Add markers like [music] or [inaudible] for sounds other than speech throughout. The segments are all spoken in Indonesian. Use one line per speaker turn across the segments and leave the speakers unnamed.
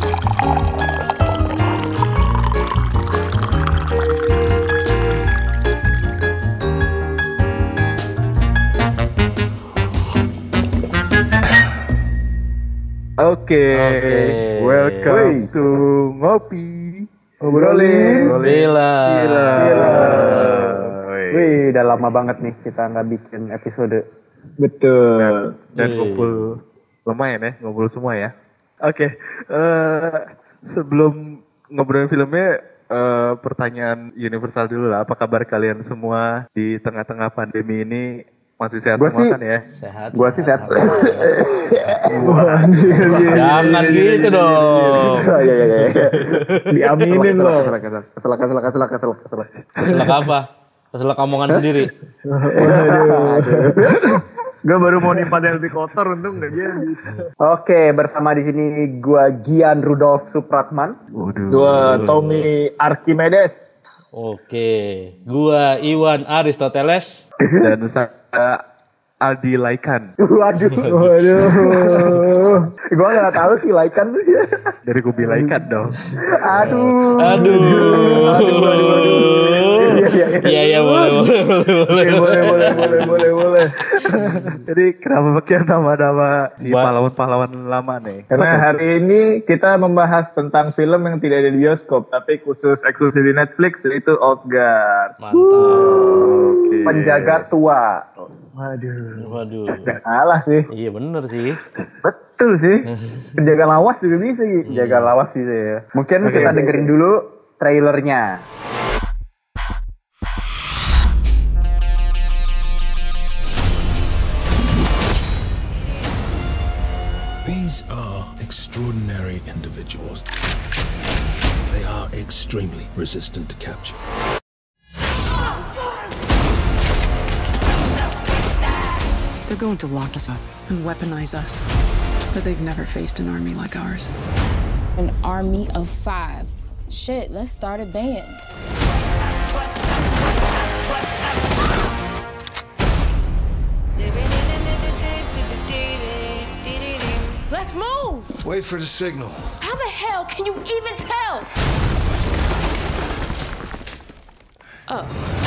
Oke,
Oke.
welcome to ngopi.
Ngobrolin.
Bila.
Gila. Wih.
Wih, udah lama banget nih kita nggak bikin episode.
Betul.
Dan
Wih.
ngumpul lumayan ya, ngumpul semua ya. Oke, eh sebelum ngobrolin filmnya, eh, pertanyaan universal dulu lah. Apa kabar kalian semua di tengah-tengah pandemi ini? Masih sehat
Gua
semua
sih-
kan ya?
Sehat.
Gua sih sehat.
Jangan gitu dong.
Iya iya iya. iya.
Diaminin loh.
Kesel kesel kesel kesel kesel kesel kesel.
Keselak apa? Keselak omongan sendiri.
Gue baru mau nimpa lebih kotor untung gak jadi.
Oke, bersama di sini gua Gian Rudolf Supratman.
Waduh.
Dua Tommy Archimedes.
Oke. Gua Iwan Aristoteles.
Dan saya Aldi Laikan [laughs]
Waduh. Waduh. gua nggak tahu sih Laikan tuh ya.
dari Kubi Laikan dong.
Aduh.
Aduh. Iya iya boleh boleh boleh boleh.
Boleh, boleh, boleh, boleh, boleh.
Jadi kenapa pakai nama-nama si pahlawan-pahlawan lama nih?
Karena hari ini kita membahas tentang film yang tidak ada di bioskop, tapi khusus eksklusif di Netflix yaitu Old Guard.
Mantap.
Oke.
Penjaga tua.
Waduh.
Waduh.
Salah sih.
Iya bener sih.
Betul sih. [laughs] Penjaga lawas juga bisa gitu.
Jaga lawas gitu ya. Mungkin
Oke,
kita
oke,
dengerin dulu trailernya.
These are extraordinary individuals. They are extremely resistant to capture.
They're going to lock us up and weaponize us. But they've never faced an army like ours.
An army of five. Shit, let's start a band. Let's move!
Wait for the signal.
How the hell can you even tell? Oh.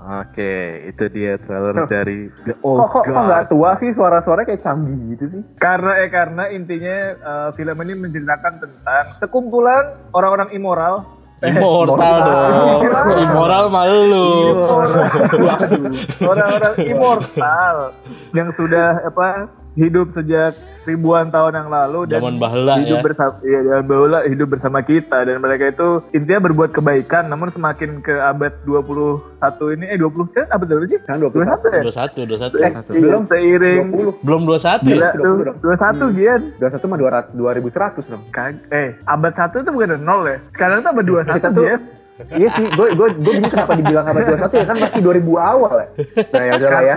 Oke, itu dia trailer dari The
Kok
Old
kok kok nggak
Guard.
tua sih suara-suara kayak canggih gitu sih?
Karena eh karena intinya eh, film ini menceritakan tentang sekumpulan orang-orang immoral. Eh,
Immortal dong. Immoral malu lu.
orang-orang immortal yang sudah apa hidup sejak ribuan tahun yang lalu dan
Zaman bahla
hidup
ya.
bersama iya zaman bahla hidup bersama kita dan mereka itu intinya berbuat kebaikan namun semakin ke abad 21 ini eh 20 sekarang abad berapa sih?
Sekarang 21.
21 ya?
21 21.
Eh, iya, seiring
20.
Belum 21 ya?
Gila tuh,
20
21 Gian
21 mah 200 2100 dong.
Kag eh abad 1 itu bukan nol ya sekarang tuh abad 21
Kita tuh-
Gian
Iya sih, gue gue gue bingung kenapa dibilang abad 21 ya kan masih 2000 awal ya. Nah ya udah lah ya.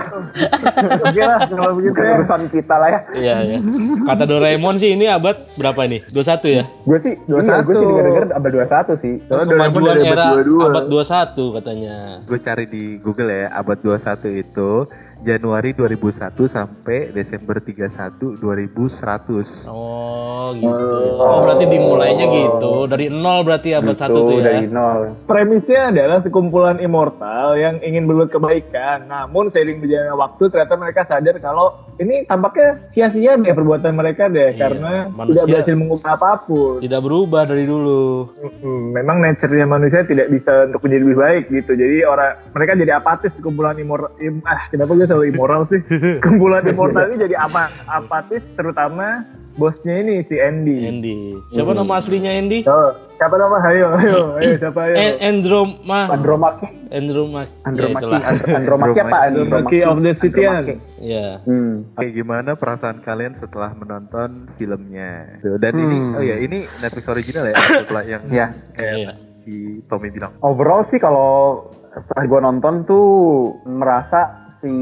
oke lah kalau begitu ya
urusan kita lah ya.
Iya iya. Kata Doraemon sih ini abad berapa nih? 21 ya?
Gue sih, iya, gue sih denger-denger abad 21 sih.
Doraemon
Kemajuan era
22.
abad 21 katanya.
Gue cari di Google ya, abad 21 itu Januari 2001 sampai Desember 31 2100.
Oh gitu. Oh berarti dimulainya gitu. Dari nol berarti abad
Gitu,
1 tuh ya.
dari nol.
Premisnya adalah sekumpulan immortal yang ingin berbuat kebaikan. Namun seiring berjalannya waktu ternyata mereka sadar kalau ini tampaknya sia-sia deh perbuatan mereka deh
Iya,
karena
manusia-
tidak berhasil mengubah apa pun.
Tidak berubah dari dulu.
Hmm, memang nature-nya manusia tidak bisa untuk menjadi lebih baik gitu. Jadi orang mereka jadi apatis sekumpulan immortal. Im, ah kenapa gue selalu immoral sih? [laughs] Sekumpulan immortal ini jadi apa apatis terutama bosnya ini si Andy.
Andy. Siapa nama aslinya Andy?
Oh, siapa nama? Ayo, ayo, ayo, siapa ayo?
Eh, Androma.
Andromaki,
Androma.
Andromaki,
Ya,
Andromaki apa?
Andromaki of the Citian.
Andromaki.
Iya.
Hmm.
Oke, gimana perasaan kalian setelah menonton filmnya? Tuh, Dan ini, oh ya, ini Netflix original ya, [coughs] setelah yang
Iya.
kayak
Iya.
si Tommy bilang.
Overall sih kalau setelah gue nonton tuh merasa si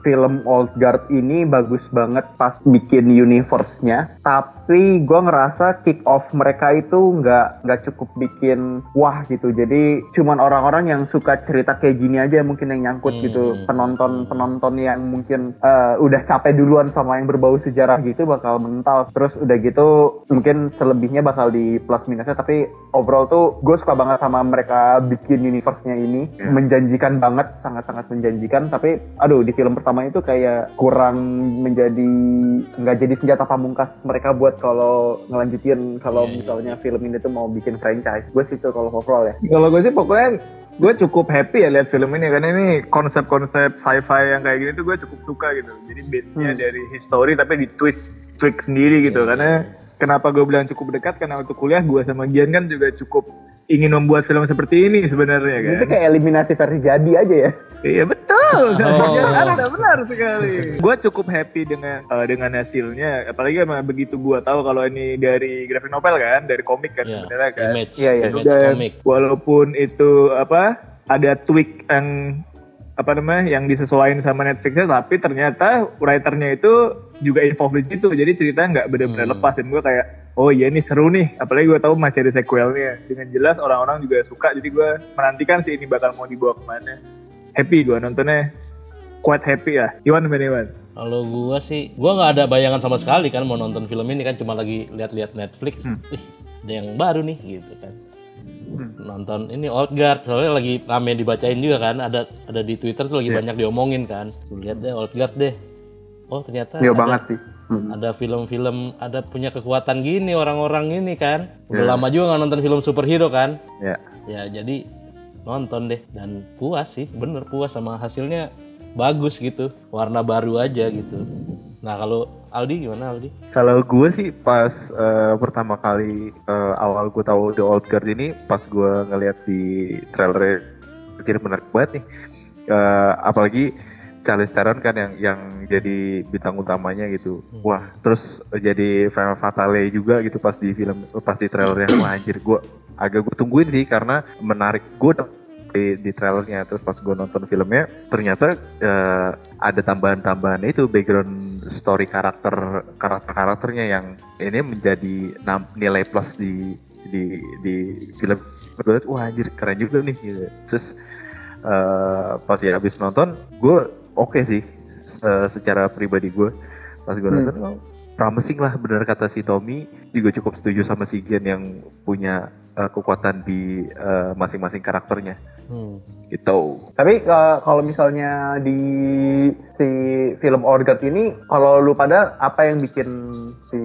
film Old Guard ini bagus banget pas bikin universe-nya, tapi gue ngerasa kick off mereka itu nggak nggak cukup bikin wah gitu. Jadi cuman orang-orang yang suka cerita kayak gini aja mungkin yang nyangkut
Hmm.
gitu. Penonton-penonton yang mungkin eh, udah capek duluan sama yang berbau sejarah gitu bakal mental. Terus udah gitu mungkin selebihnya bakal di plus minusnya tapi overall tuh gue suka banget sama mereka bikin universe-nya ini
Ya.
menjanjikan banget sangat-sangat menjanjikan tapi aduh di film pertama itu kayak kurang menjadi nggak jadi senjata pamungkas mereka buat kalau ngelanjutin kalau
Iya, iya
misalnya film ini tuh mau bikin franchise gue sih tuh kalau overall ya
Kalau gue sih pokoknya gue cukup happy ya lihat film ini karena ini konsep-konsep sci-fi yang kayak gini tuh gue cukup suka gitu. Jadi base-nya
Hmm.
dari history tapi di twist tweak sendiri gitu.
Iya,
Karena kenapa gue bilang cukup dekat karena untuk kuliah gue sama Gian kan juga cukup ingin membuat film seperti ini sebenarnya kan.
itu kayak eliminasi versi jadi aja ya
Iya betul. [laughs]
Oh.
Ada benar sekali. gue cukup happy dengan eh, dengan hasilnya. Apalagi emang begitu gue tahu kalau ini dari graphic novel kan, dari komik kan
Ya,
sebenarnya kan.
image,
Iya, iya.
image
Dan
komik.
walaupun itu apa ada tweak yang apa namanya yang disesuaikan sama Netflixnya tapi ternyata writernya itu juga involved di situ jadi cerita nggak benar-benar
Hmm.
lepas dan gue kayak oh iya ini seru nih apalagi gue tahu masih ada sequelnya dengan jelas orang-orang juga suka jadi gue menantikan sih ini bakal mau dibawa ke mana happy gue nontonnya quite happy ya Iwan gimana Iwan?
Kalau gua sih, gua nggak ada bayangan sama sekali kan mau nonton film ini kan cuma lagi lihat-lihat Netflix.
Hmm.
Ih, ada yang baru nih gitu kan. Nonton ini Old Guard, soalnya lagi rame dibacain juga kan, ada ada di Twitter tuh lagi banyak diomongin kan. Lihat deh Old Guard deh. Oh ternyata
Iya
ada,
banget sih Hmm.
ada film-film, ada punya kekuatan gini orang-orang ini kan. Udah lama juga nggak nonton film superhero kan.
Ya.
Ya jadi nonton deh dan puas sih, bener puas sama hasilnya bagus gitu, warna baru aja gitu. Nah kalau Aldi gimana Aldi?
Kalau gue sih pas eh, pertama kali eh, awal gue tahu The Old Guard ini pas gue ngeliat di trailer jadi menarik banget nih. Eh, apalagi Charlize Theron kan yang yang jadi bintang utamanya gitu. Wah, terus jadi femme fatale juga gitu pas di film pas di trailernya. [clears throat] Wah anjir gue agak gue tungguin sih karena menarik gue di, di trailernya terus pas gue nonton filmnya ternyata eh, ada tambahan-tambahan itu background story karakter karakter karakternya yang ini menjadi nilai plus di di di film liat, wah anjir keren juga nih gitu. terus eh, pas ya habis nonton gue oke sih se- secara pribadi gue pas gue
Hmm.
nonton oh, promising lah benar kata si Tommy juga cukup setuju sama si Gian yang punya eh, kekuatan di eh, masing-masing karakternya
Hmm.
gitu
Tapi eh, kalau misalnya di si film Orgat ini, kalau lu pada apa yang bikin si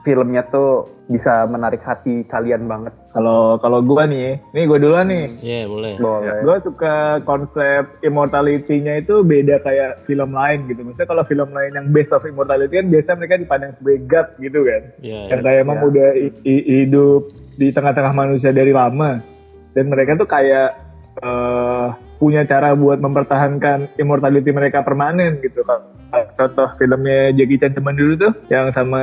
filmnya tuh bisa menarik hati kalian banget?
Kalau kalau gue nih, nih gue duluan nih.
Iya boleh.
Boleh.
Gue suka konsep immortality-nya itu beda kayak film lain gitu. Misalnya kalau film lain yang base of immortality kan biasa mereka dipandang sebagai god gitu kan.
Iya.
Yang kayak emang udah hi- hi- hidup di tengah-tengah manusia dari lama. Dan mereka tuh kayak eh, punya cara buat mempertahankan immortality mereka permanen gitu. Kayak Contoh filmnya Jackie Chan teman dulu tuh yang sama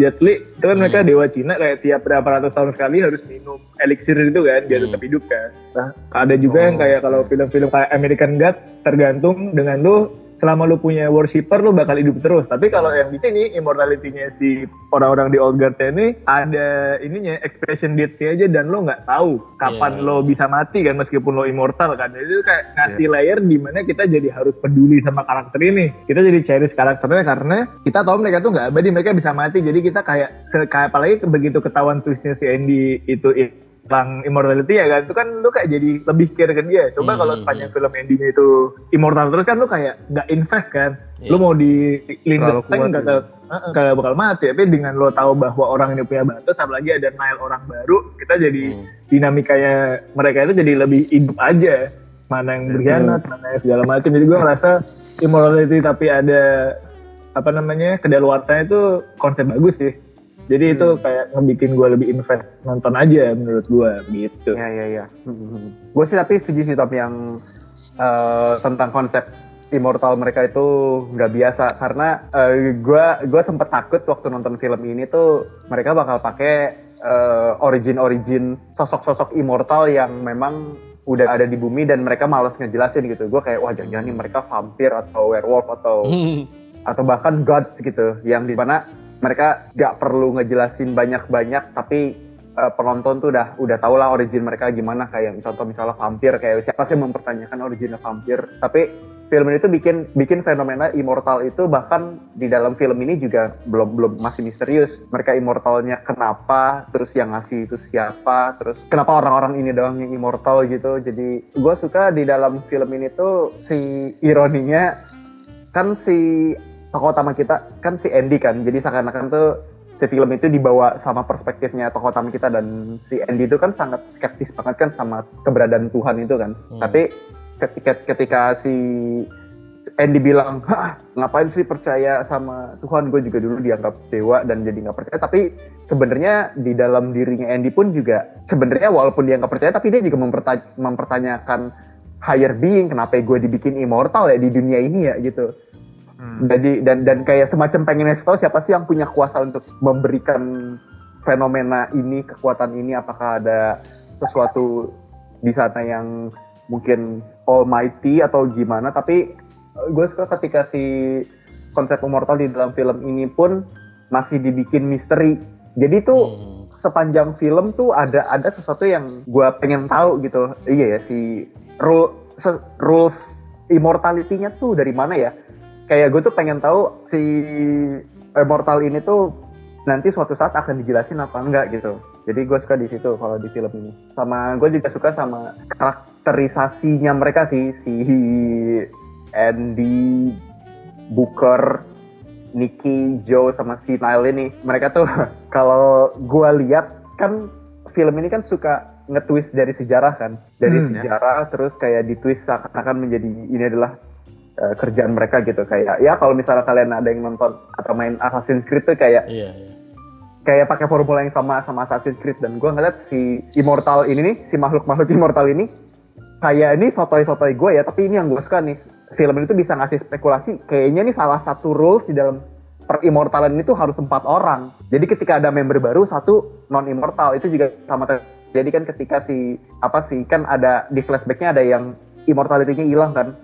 Jet Li itu kan mereka dewa Cina kayak tiap berapa ratus tahun sekali harus minum elixir itu kan biar
Hmm.
tetap hidup kan. Nah, ada juga yang kayak kalau film-film kayak American God tergantung dengan lu selama lu punya worshipper lu bakal hidup terus. Tapi kalau yang di sini immortality-nya si orang-orang di Old Guard ini ada ininya expression date-nya aja dan lo nggak tahu kapan
Iya.
lo bisa mati kan meskipun lo immortal kan. Jadi itu kayak ngasih layer di mana kita jadi harus peduli sama karakter ini. Kita jadi cherish karakternya karena kita tahu mereka tuh nggak abadi, mereka bisa mati. Jadi kita kayak kayak apalagi begitu ketahuan twistnya si Andy itu hilang immortality ya kan? Itu kan lu kayak jadi lebih care ke dia. Coba
Hmm,
kalau
hmm,
sepanjang film endingnya itu immortal terus kan lu kayak nggak invest kan?
Iya.
lu mau di Lindes Tank
kuat
gak,
ya.
Heeh, kagak bakal mati. Tapi dengan lo tahu bahwa orang ini punya batas apalagi ada Nile orang baru kita jadi
Hmm.
dinamikanya mereka itu jadi lebih hidup aja. Mana yang berkhianat mana yang segala macam jadi gue ngerasa immortality tapi ada apa namanya kedaluarsanya itu konsep bagus sih jadi itu kayak ngebikin gue lebih invest nonton aja menurut gue gitu.
Ya ya ya. Gue sih tapi setuju sih Tom yang eh, tentang konsep immortal mereka itu nggak biasa. Karena gue gue sempet takut waktu nonton film ini tuh mereka bakal pakai origin origin sosok-sosok immortal yang memang udah ada di bumi dan mereka malas ngejelasin gitu. Gue kayak wah jangan-jangan nih mereka vampir atau werewolf atau atau bahkan gods gitu. Yang di mana mereka gak perlu ngejelasin banyak-banyak tapi uh, penonton tuh udah udah tau lah origin mereka gimana. Kayak contoh misalnya vampir kayak siapa sih mempertanyakan originnya vampir. Tapi film ini tuh bikin bikin fenomena immortal itu bahkan di dalam film ini juga belum belum masih misterius. Mereka immortalnya kenapa terus yang ngasih itu siapa terus kenapa orang-orang ini doang yang immortal gitu. Jadi gue suka di dalam film ini tuh si ironinya kan si tokoh utama kita kan si Andy kan. Jadi seakan-akan tuh si film itu dibawa sama perspektifnya tokoh utama kita. Dan si Andy itu kan sangat skeptis banget kan sama keberadaan Tuhan itu kan.
Hmm.
tapi ketika ketika si Andy bilang Hah, ngapain sih percaya sama Tuhan? Gue juga dulu dianggap dewa dan jadi nggak percaya. Tapi sebenarnya di dalam dirinya Andy pun juga sebenarnya walaupun dia nggak percaya tapi dia juga memperta- mempertanyakan higher being kenapa gue dibikin immortal ya di dunia ini ya gitu
Hmm.
jadi dan dan kayak semacam pengen tahu siapa sih yang punya kuasa untuk memberikan fenomena ini kekuatan ini? Apakah ada sesuatu di sana yang mungkin almighty atau gimana? Tapi gue suka ketika si konsep immortal di dalam film ini pun masih dibikin misteri. Jadi tuh
Hmm.
sepanjang film tuh ada ada sesuatu yang gue pengen tahu gitu. Iya ya si rule rules immortality-nya tuh dari mana ya kayak gue tuh pengen tahu si immortal ini tuh nanti suatu saat akan dijelasin apa enggak gitu. Jadi gue suka di situ kalau di film ini. Sama gue juga suka sama karakterisasinya mereka sih si Andy Booker Nicky, Joe sama si Nile ini. Mereka tuh [laughs] kalau gua lihat kan film ini kan suka nge-twist dari sejarah kan. Dari
Hmm,
ya.
sejarah terus kayak di-twist seakan-akan menjadi ini adalah uh, kerjaan mereka gitu. Kayak ya kalau misalnya kalian ada yang nonton atau main Assassin's Creed tuh kayak
Iya, iya.
kayak pakai formula yang sama sama Assassin's Creed. Dan gua ngeliat si Immortal ini nih si makhluk-makhluk Immortal ini kayak ini sotoy-sotoy gue ya tapi ini yang gue suka nih. Film ini tuh bisa ngasih spekulasi kayaknya nih salah satu rules di dalam perimmortalan ini tuh harus empat orang. Jadi ketika ada member baru satu non immortal itu juga sama jadi kan ketika si apa sih kan ada di flashbacknya ada yang immortality-nya hilang kan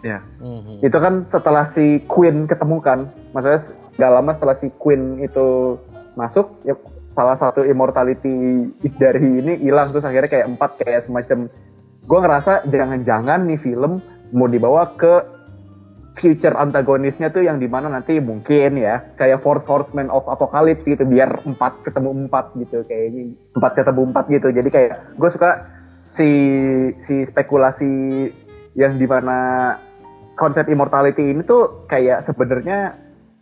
Ya.
Mhm.
itu kan setelah si Queen ketemu kan maksudnya gak lama setelah si Queen itu masuk ya salah satu immortality dari ini hilang terus akhirnya kayak empat kayak semacam gue ngerasa jangan-jangan nih film mau dibawa ke future antagonisnya tuh yang di mana nanti mungkin ya kayak Force Horseman of Apocalypse gitu biar empat ketemu empat gitu kayaknya empat ketemu empat gitu jadi kayak gue suka si si spekulasi yang di mana konsep immortality ini tuh kayak sebenarnya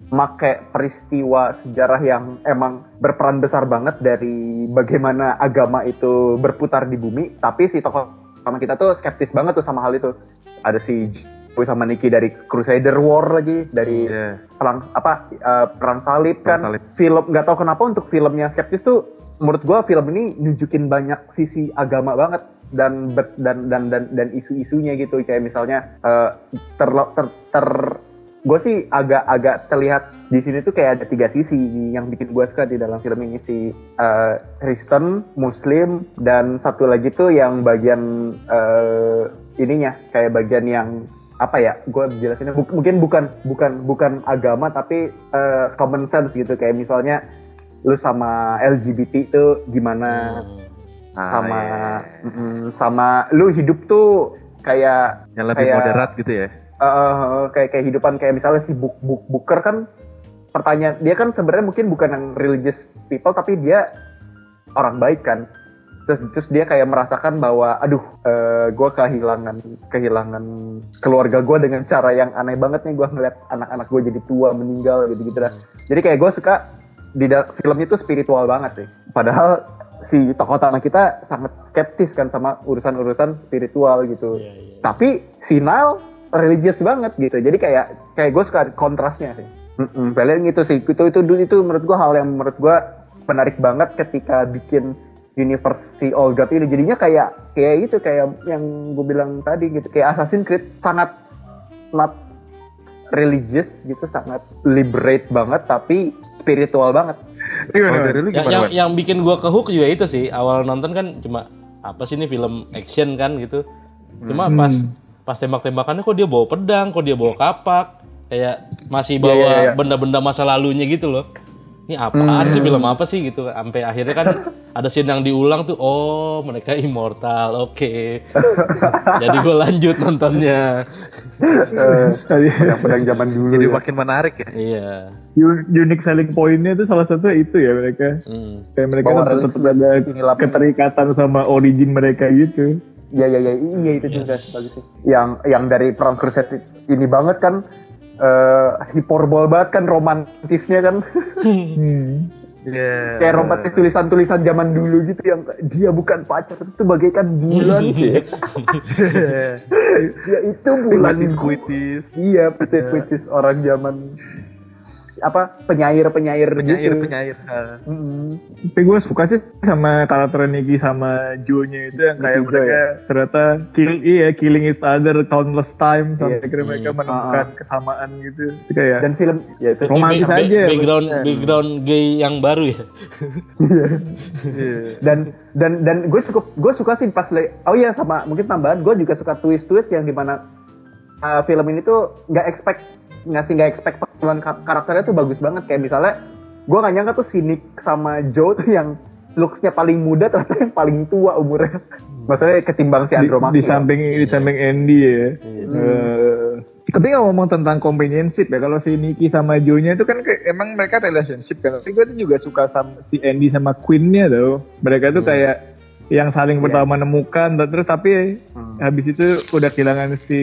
make peristiwa sejarah yang emang berperan besar banget dari bagaimana agama itu berputar di bumi tapi si tokoh sama kita tuh skeptis banget tuh sama hal itu ada si Joey sama Nicky dari Crusader War lagi dari
Iya.
perang apa eh, perang salib kan
Perang salib.
film nggak tahu kenapa untuk filmnya skeptis tuh menurut gua film ini nunjukin banyak sisi agama banget dan dan dan dan dan isu-isunya gitu. Kayak misalnya eh, ter ter, ter- gue sih agak-agak terlihat di sini tuh kayak ada tiga sisi yang bikin gue suka di dalam film ini si eh, Kristen, Muslim dan satu lagi tuh yang bagian eh, ininya kayak bagian yang apa ya gue jelasinnya bu- mungkin bukan bukan bukan agama tapi eh, common sense gitu. Kayak misalnya lu sama LGBT itu gimana?
Hmm.
Ah,
sama
iya.
mm, sama lu hidup tuh kayak
Yang lebih
kayak-
moderat gitu ya.
eh, kayak kehidupan kayak misalnya si book book booker kan pertanyaan dia kan sebenarnya mungkin bukan yang religious people tapi dia orang baik kan terus terus dia kayak merasakan bahwa aduh gue kehilangan kehilangan keluarga gue dengan cara yang aneh banget nih gue ngeliat anak-anak gue jadi tua meninggal gitu gitu dah jadi kayak gue suka di filmnya tuh spiritual banget sih padahal si tokoh utama kita sangat skeptis kan sama urusan-urusan spiritual gitu.
Iya, iya.
tapi si Nile religius banget gitu. Jadi kayak kayak gue suka kontrasnya sih. Mm-mm, paling gitu sih. Itu itu itu menurut gue hal yang menurut gue menarik banget ketika bikin universe si All God ini. Jadinya kayak kayak gitu kayak yang gue bilang tadi gitu. Kayak Assassin's Creed sangat not religious gitu sangat liberate banget tapi spiritual banget
Gimana,
Kalau
Wan?
dari lu
Yang,
gimana?
yang,
Wan?
yang bikin gua ke hook juga itu sih. Awal nonton kan cuma apa sih ini film action kan gitu cuma pas pas tembak-tembakannya kok dia bawa pedang kok dia bawa kapak kayak masih bawa
iya, iya.
benda-benda masa lalunya gitu loh ini apaan sih film apa sih gitu sampai akhirnya kan ada scene yang diulang tuh oh mereka immortal oke [laughs] jadi gue lanjut nontonnya
yang pedang zaman dulu
Jadi
ya.
makin menarik ya.
iya
Un- unique selling point-nya itu salah satu itu ya mereka.
Hmm.
Kayak mereka tetap, tetap ada keterikatan sama origin mereka gitu.
Iya iya iya iya itu juga bagus sih. Yang yang dari perang Crusade ini banget kan eh hiperbol banget kan romantisnya kan [laughs]
Hmm.
Iya.
kayak romantis tulisan-tulisan zaman dulu gitu yang dia bukan pacar itu bagaikan bulan [laughs] sih. ya itu bulan
kuitis.
Iya, puitis-puitis orang zaman apa penyair-penyair
Penyair
gitu.
penyair. Ah.
Mm-mm.
Tapi gue suka sih sama karakter Nikki sama Joe-nya itu yang kayak
Nikki Joe
mereka ternyata kill iya killing each other countless times sampai
Iya.
akhirnya mereka
Hmm.
menemukan kesamaan gitu. Itu kayak
Dan film ya itu
Romantis aja ya,
background
maksudnya.
background gay yang baru ya
Iya.
dan dan dan gue cukup gue suka sih pas oh iya sama mungkin tambahan gue juga suka twist twist yang di mana uh, film ini tuh nggak expect ngasih nggak expect perkembangan kar- karakternya tuh bagus banget. Kayak misalnya gue nggak nyangka tuh si Nick sama Joe tuh yang looksnya paling muda ternyata yang paling tua umurnya. Maksudnya ketimbang si
di,
Andromache
di samping di samping Andy ya. Eh, tapi ngomong tentang companionship ya, kalau si Nikki sama Joe-nya itu kan kayak, emang mereka relationship kan. Tapi gue tuh juga suka sama si Andy sama Queen-nya tuh. Mereka tuh kayak yang saling
Iya.
pertama menemukan, terus tapi
Hmm.
habis itu udah kehilangan si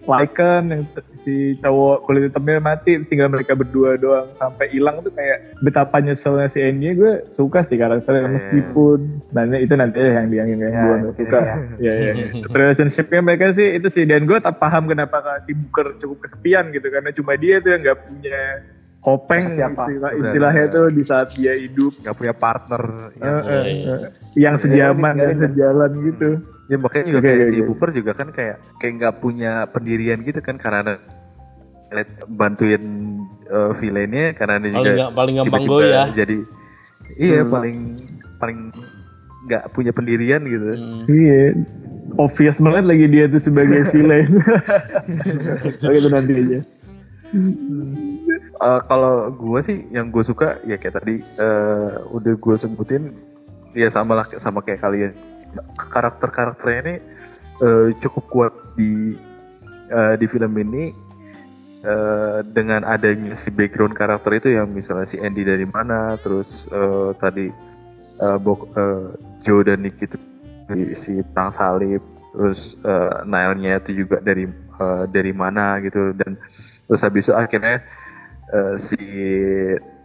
Lycan, yang si cowok kulit hitamnya mati, tinggal mereka berdua doang sampai hilang tuh kayak betapa nyeselnya si Andy gue suka sih karakternya
Iya.
meskipun yang itu nanti yang yang yang
Ya,
gue
itu
suka.
ya.
Iya iya. Relationshipnya mereka sih itu sih dan gue tak paham kenapa si Booker cukup kesepian gitu karena cuma dia tuh yang nggak punya kopeng
Siapa?
istilah, istilahnya tuh di saat dia hidup
Gak punya partner.
eh,
yang-
eh,
iya.
eh, yang sejaman
iya,
dan
iya.
sejalan gitu.
Ya makanya juga kayak si
oke.
Booper juga kan kayak kayak nggak punya pendirian gitu kan karena bantuin uh, villainnya karena dia juga
paling ga- paling gampang
tiba-tiba
goyah
jadi iya
Hmm.
paling paling nggak punya pendirian gitu.
Hmm.
Iya. Obvious banget lagi dia tuh sebagai [laughs] villain. [laughs] Oke itu nanti aja.
Eh, kalau gue sih yang gue suka ya kayak tadi eh, udah gue sebutin ya sama lah sama kayak kalian. Karakter karakternya ini eh, cukup kuat di eh, di film ini. Eh, dengan adanya si background karakter itu yang misalnya si Andy dari mana terus eh, tadi eh, Bok- eh, Joe dan Nick itu si perang salib terus eh, Nile-nya itu juga dari eh, dari mana gitu dan terus habis itu akhirnya eh, si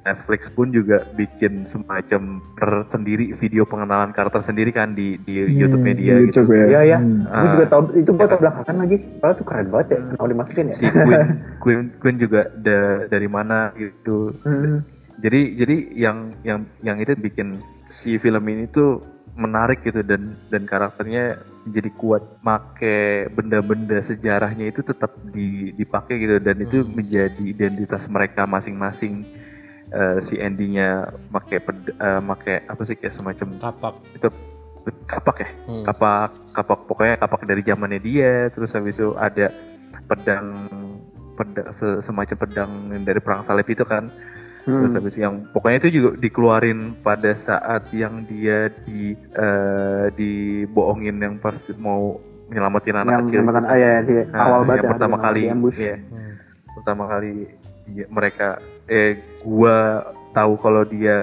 Netflix pun juga bikin semacam tersendiri video pengenalan karakter sendiri kan di di YouTube media gitu.
YouTube ya.
Iya ya,
Hmm.
gue juga tau itu gue tau belakangan lagi. Padahal tuh keren banget ya, kalau dimasukin ya.
Si Queen Queen Queen juga da- dari mana gitu.
Hmm.
Jadi jadi yang yang yang itu bikin si film ini tuh menarik gitu dan dan karakternya jadi kuat make benda-benda sejarahnya itu tetap di, dipakai gitu. Dan itu
Hmm.
menjadi identitas mereka masing-masing. Eh, si Andy-nya make eh, make apa sih kayak semacam
kapak.
Itu kapak ya?
Hmm.
kapak kapak pokoknya kapak dari zamannya dia. Terus habis itu ada pedang pedang se- semacam pedang dari perang salib itu kan
Hmm.
terus habis yang pokoknya itu juga dikeluarin pada saat yang dia di eh, dibohongin yang pas mau nyelamatin anak
yang
kecil
makan
itu.
ayah ya, di
Nah,
awal
yang
banget ya,
pertama kali iya,
Hmm.
pertama kali dia, mereka eh gua tahu kalau dia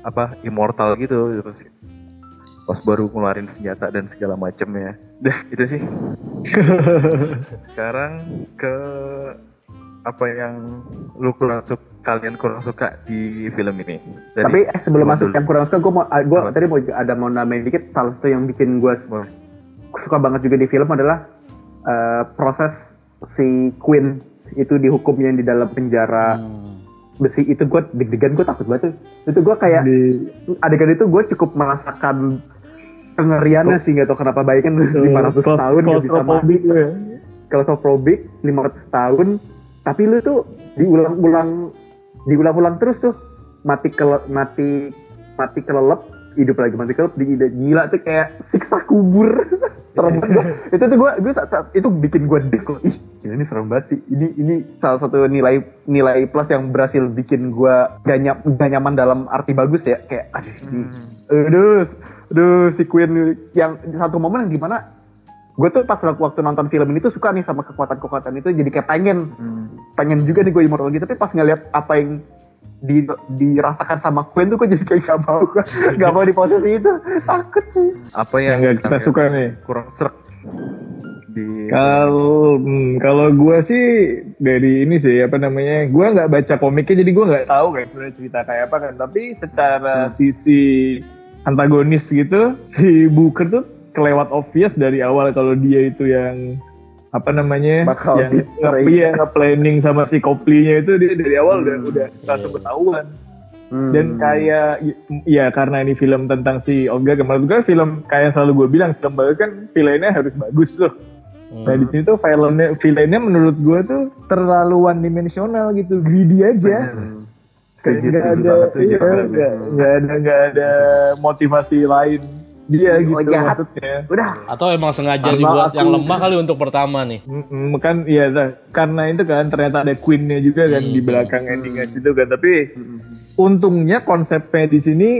apa immortal gitu terus pas baru ngeluarin senjata dan segala macamnya dah itu sih [laughs] sekarang ke apa yang lu kurang suka kalian kurang suka di film ini Dari-
Tapi eh, sebelum masuk
dulu.
yang kurang suka, gue mau, gue
Apa?
tadi mau ada mau nambahin dikit. Salah satu yang bikin gue
Boleh.
suka banget juga di film adalah eh, proses si Queen itu dihukumnya di dalam penjara
Hmm.
besi itu gue deg-degan gue takut banget tuh. itu gue kayak
Di
adegan itu gue cukup merasakan kengeriannya sih nggak tau kenapa bayangin 500
Claus-
tahun nggak bisa mati
claustrophobic lu ya.
claustrophobic 500 tahun tapi lu tuh diulang-ulang diulang-ulang terus tuh. Mati ke mati mati kelelep hidup lagi mati ide gila tuh kayak siksa kubur. [laughs] Serem banget. Itu tuh gue gue itu bikin gue dek ih gila ini serem banget sih. Ini ini salah satu nilai nilai plus yang berhasil bikin gue gak, nyam- gak nyaman dalam arti bagus ya. Kayak aduh ini aduh aduh si Queen yang satu momen yang di mana gue tuh pas waktu nonton film ini tuh suka nih sama kekuatan-kekuatan itu jadi kayak pengen. Pengen juga nih gue immortal gitu. Tapi pas ngeliat apa yang di, dirasakan sama Queen tuh gue jadi kayak gak mau. [laughs] Gue gak mau di posisi itu. Takut nih.
Apa
yang
yang
nggak kita suka nih.
kurang serak di
Kalau hmm, kalau gue sih dari ini sih apa namanya, gue nggak baca komiknya jadi gue nggak tahu kan sebenarnya cerita kayak apa kan. Tapi secara sisi antagonis gitu, si Booker tuh kelewat obvious dari awal kalau dia itu yang apa namanya
Bakal
yang
di-train.
nge iya, nge-planning sama si Copley-nya itu dia dari awal udah udah langsung ketahuan
Hmm.
dan kayak ya karena ini film tentang si Olga menurut gue film kayak yang selalu gue bilang film bagus kan villainnya harus bagus loh. Nah di sini tuh villainnya villainnya menurut gue tuh terlalu one dimensional gitu greedy aja.
Setuju
nggak
setuju
ada
banget setuju
iya, nggak nggak ada nggak ada motivasi lain dia
Oh,
gitu.
jahat.
maksudnya.
Udah.
Atau emang sengaja
Sama
dibuat
aku-
yang lemah kali untuk pertama nih.
Mm-mm, kan iya karena itu kan ternyata ada queennya juga kan di
Hmm.
belakang endingnya situ kan. Tapi untungnya konsepnya di sini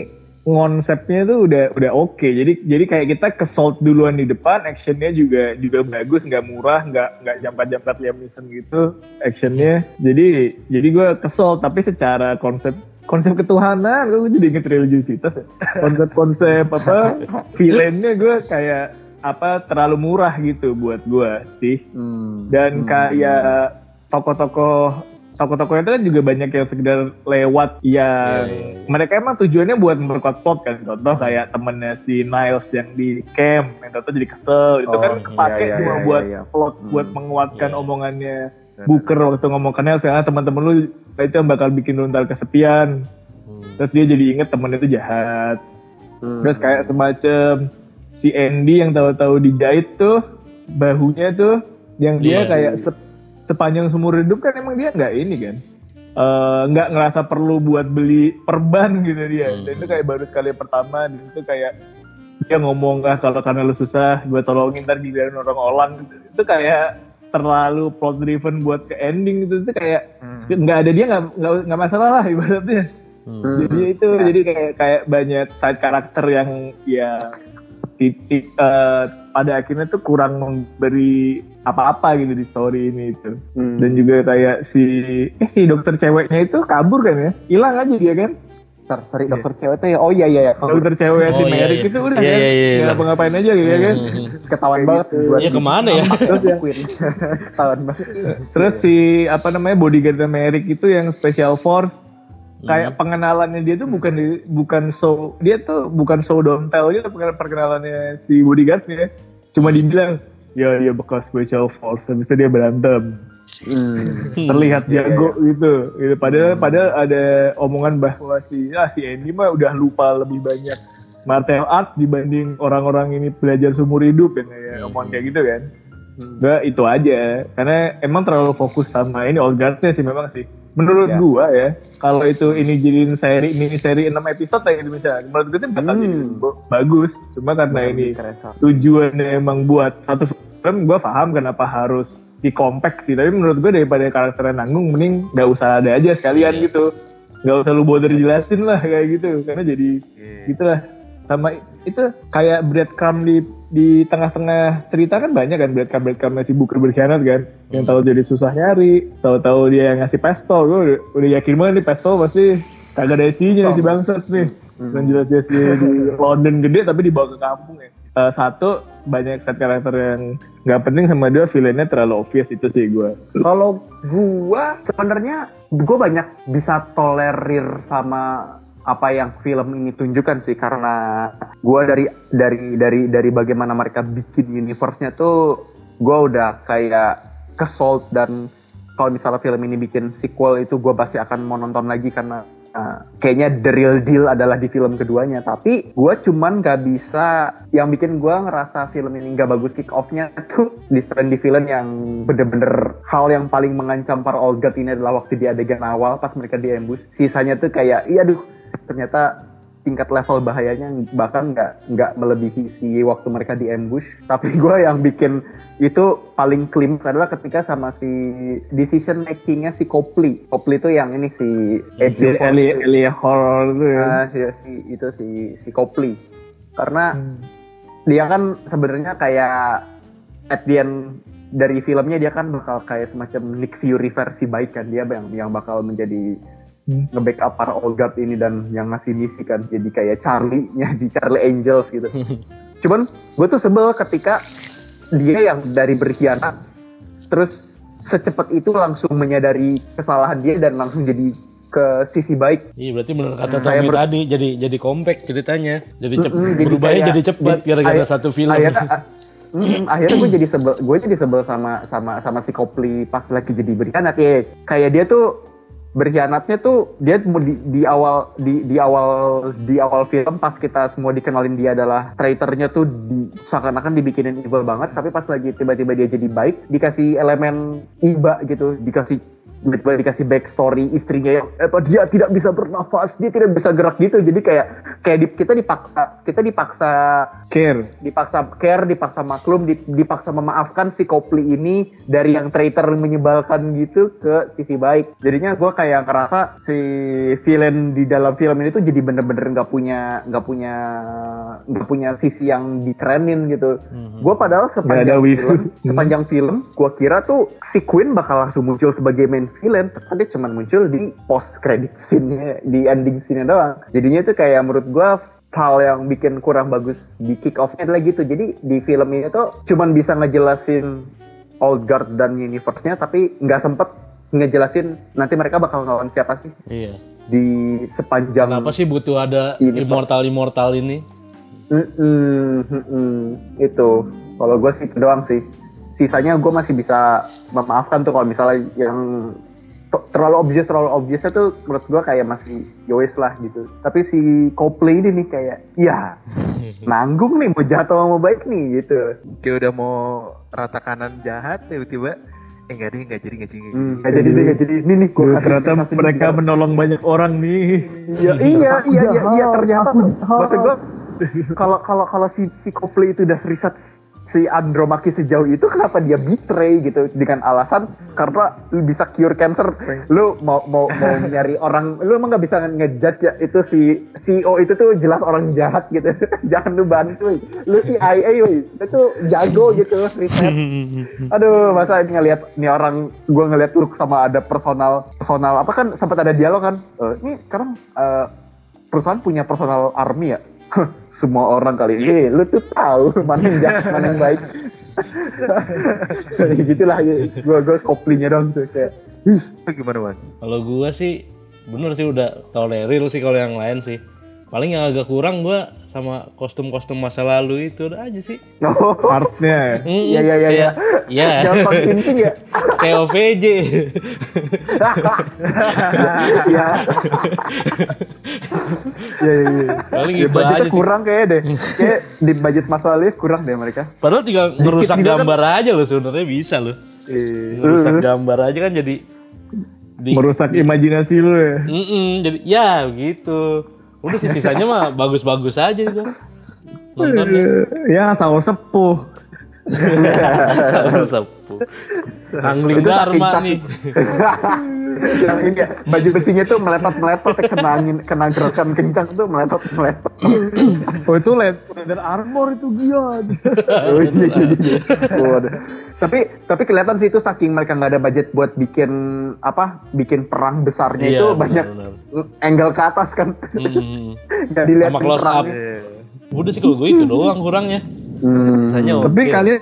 konsepnya tuh udah udah oke. Jadi jadi kayak kita kesalt duluan di depan actionnya juga juga bagus nggak murah nggak nggak jampat jampat Liam Neeson gitu actionnya. Jadi jadi gue kesel tapi secara konsep konsep ketuhanan gue jadi inget religiusitas ya konsep-konsep apa villainnya gue kayak apa terlalu murah gitu buat gue sih
Hmm.
dan kayak tokoh-tokoh tokoh-tokohnya itu kan juga banyak yang sekedar lewat yang mereka emang tujuannya buat memperkuat plot kan contoh kayak temennya si Niles yang di camp yang contoh jadi kesel itu
Oh,
kan
iya,
kepake
iya,
cuma
iya,
buat
iya.
plot buat
Hmm.
menguatkan
Iya.
omongannya Booker waktu ngomong ke Niles ya teman-teman lu itu yang bakal bikin lu ntar kesepian
Hmm.
terus dia jadi inget temennya itu jahat
Hmm.
Terus kayak semacam si Andy yang tahu-tahu dijahit tuh bahunya tuh yang dia
Iya.
kayak se- sepanjang seumur hidup kan emang dia nggak ini kan Eh, nggak ngerasa perlu buat beli perban gitu dia
Hmm.
dan itu kayak baru sekali pertama dan itu kayak dia ngomong ah kalau karena lu susah gue tolongin ntar giliran orang orang gitu. itu kayak terlalu plot driven buat ke ending gitu itu kayak nggak ada dia nggak nggak masalah lah ibaratnya.
Hmm.
jadi itu jadi kayak kayak banyak side karakter yang ya titik eh, pada akhirnya tuh kurang memberi apa-apa gitu di story ini itu.
Hmm.
dan juga kayak si eh si dokter ceweknya itu kabur kan ya? Hilang aja dia kan
Dokter, sorry dokter cewek tuh ya. Oh iya iya iya. Oh,
dokter cewek si
Oh, iya,
Merrick
iya.
itu udah
Iya,
kan?
iya, iya,
nggak
iya.
ngapa-ngapain aja gitu ya kan?
Hmm. [laughs] [laughs]
ketahuan banget. buat
Iya ke mana ya?
terus ya? Queen [laughs] ketahuan banget.
Terus si apa namanya bodyguardnya Merrick itu yang special force. Kayak pengenalannya dia tuh bukan di- bukan so dia tuh bukan so don't tell gitu perkenalannya si bodyguardnya. Cuma dibilang ya dia bekas special force. Habis itu dia berantem
Hmm.
terlihat jago gitu. Gitu. Padahal padahal ada omongan bahwa si ah si Andy mah udah lupa lebih banyak martial art dibanding orang-orang ini belajar seumur hidup kan ya omongan kayak gitu kan. Gak itu aja. Karena emang terlalu fokus sama ini old guard-nya sih memang sih. Menurut
Ya.
gua ya kalau itu ini jadiin seri mini seri 6 episode kayak gitu misalnya. Menurut gua itu bakal
Hmm.
jadi ba- bagus. Cuma karena ini tujuannya emang buat satu film gue paham kenapa harus di compact sih. Tapi menurut gue daripada karakternya nanggung mending nggak usah ada aja sekalian gitu. Nggak usah lu bother jelasin lah kayak gitu. Karena jadi gitu lah sama itu kayak breadcrumb di di tengah-tengah cerita kan banyak kan breadcrumb breadcrumbnya si Booker berkhianat kan. Yang tahu jadi susah nyari tahu-tahu dia yang ngasih pistol. Gue udah, udah yakin banget nih pistol pasti kagak ada isinya si bangsat nih. Dan jelas-jelas dia di [laughs] London gede tapi dibawa ke kampung ya. Eh, satu banyak set karakter yang nggak penting sama dua villainnya terlalu obvious itu sih gue
Kalau gua sebenarnya gua banyak bisa tolerir sama apa yang film ini tunjukkan sih karena gua dari dari dari dari bagaimana mereka bikin universe-nya tuh gua udah kayak kesol dan kalau misalnya film ini bikin sequel itu gua pasti akan mau nonton lagi karena uh, kayaknya the real deal adalah di film keduanya. Tapi gua cuman gak bisa yang bikin gua ngerasa film ini gak bagus kick off-nya tuh di di film yang bener-bener hal yang paling mengancam para old guard ini adalah waktu di adegan awal pas mereka di ambush. Sisanya tuh kayak iya aduh ternyata tingkat level bahayanya bahkan nggak nggak melebihi si waktu mereka di ambush. Tapi gue yang bikin itu paling klimaks adalah ketika sama si decision makingnya si Copley Copley itu yang ini si
Si
Edge
Eli Eli Horror itu ya.
Ah, ya, si itu si si Copley karena dia kan sebenarnya kayak at the end dari filmnya dia kan bakal kayak semacam Nick Fury versi baik kan dia yang yang bakal menjadi
Hmm.
nge-backup para old guard ini dan yang ngasih misi kan jadi kayak Charlie-nya di Charlie Angels gitu. [laughs] Cuman gue tuh sebel ketika dia yang dari berkhianat terus secepat itu langsung menyadari kesalahan dia dan langsung jadi ke sisi baik
Iya berarti benar kata
Kayak
Tommy
ber-
tadi jadi jadi kompak ceritanya. Jadi cep
Mm-mm, jadi
berubahnya
kayak-
jadi cepat gara-gara satu film.
akhirnya [laughs] mm, akhirnya gue jadi sebel gue jadi sebel sama sama sama si Copley pas lagi jadi berkhianat ya kayak dia tuh berkhianatnya tuh dia di, di awal di, di awal di awal film pas kita semua dikenalin dia adalah traitornya tuh di, seakan-akan dibikinin evil banget. Tapi pas lagi tiba-tiba dia jadi baik dikasih elemen iba gitu dikasih tiba-tiba dikasih backstory istrinya yang apa dia tidak bisa bernafas dia tidak bisa gerak gitu jadi kayak kayak di- kita dipaksa kita dipaksa
Care.
dipaksa care, dipaksa maklum, dip- dipaksa memaafkan si Copley ini dari yang traitor menyebalkan gitu ke sisi baik. Jadinya gue kayak ngerasa si villain di dalam film ini tuh jadi bener-bener nggak punya nggak punya nggak punya sisi yang dikerenin gitu. Gue padahal sepanjang
ada wibu.
film, sepanjang film, gue kira tuh si Queen bakal langsung muncul sebagai main villain, tapi dia cuma muncul di post credit scene-nya, di ending scene-nya doang. Jadinya tuh kayak menurut gue hal yang bikin kurang bagus di kick off-nya adalah gitu. Jadi di film ini tuh cuman bisa ngejelasin Old Guard dan Universe-nya tapi nggak sempet ngejelasin nanti mereka bakal ngelawan siapa sih
Iya.
di sepanjang
Kenapa sih butuh ada
Universe.
immortal immortal ini?
Mm-mm, mm-mm. itu kalau gue sih itu doang sih sisanya gue masih bisa memaafkan tuh kalau misalnya yang terlalu obvious terlalu obviousnya tuh menurut gue kayak masih yowes lah gitu. Tapi si Copley ini nih kayak ya [laughs] nanggung nih mau jahat atau mau baik nih gitu.
Kayak udah mau rata kanan jahat tiba-tiba eh enggak deh enggak jadi enggak jadi enggak jadi.
Hmm, nggak jadi deh nggak jadi. Ini nih
Duh, ternyata mereka menolong banyak orang nih.
iya iya iya iya iya ternyata tuh. maksud gue kalau kalau kalau si si Copley itu udah riset si Andromaki sejauh itu kenapa dia betray gitu dengan alasan karena lu bisa cure cancer. Lu mau mau mau [laughs] nyari orang lu emang nggak bisa ngejudge ya itu si CEO itu tuh jelas orang jahat gitu. [laughs] Jangan lu bantu lu si IA woi. Itu jago gitu riset [laughs] aduh masa ini ngelihat ini orang gue ngelihat Turk sama ada personal personal apa kan sempat ada dialog kan? Eh, ini sekarang eh, perusahaan punya personal army ya [laughs] semua orang kali eh lu tuh tahu mana yang jahat mana yang baik Kayak [laughs] [laughs] gitulah gue gue koplinya dong tuh kayak ih
gimana man?
Kalau gua sih bener sih udah tolerir sih kalau yang lain sih. Paling yang agak kurang gua sama kostum-kostum masa lalu itu udah aja sih.
oh
Artnya.
Mm-mm,
Iya, iya, iya, iya.
kayak- Iya.
jangan penting ya
Kayak OVJ.
ya ya ya, ya.
Paling
Ya,
gitu aja sih.
kurang kayaknya deh kayak di budget Mas Alif kurang deh mereka
Padahal tinggal ngerusak
kan-
gambar aja loh sebenarnya bisa loh.
Eh,
Ngerusak gambar aja kan jadi di
Merusak imajinasi lu ya.
Mm-mm, jadi ya gitu. Udah sih sisanya mah bagus-bagus aja gitu. Nontonnya
Ya sahur sepuh. [laughs]
sama sepuh. Angling
Itu saking
Dharma nih.
yang ini ya, baju besinya tuh meletot-meletot kena angin kena gerakan kencang tuh meletot-meletot
Oh itu leather armor itu gila.
oh, iya, iya, iya. Waduh. tapi tapi kelihatan sih itu saking mereka nggak ada budget buat bikin apa bikin perang besarnya
Iya,
itu banyak
benar.
angle ke atas kan
Mm.
nggak dilihat
Sama close up. Udah sih kalau gue itu doang kurangnya.
Hmm.
Sisanya.
Tapi kalian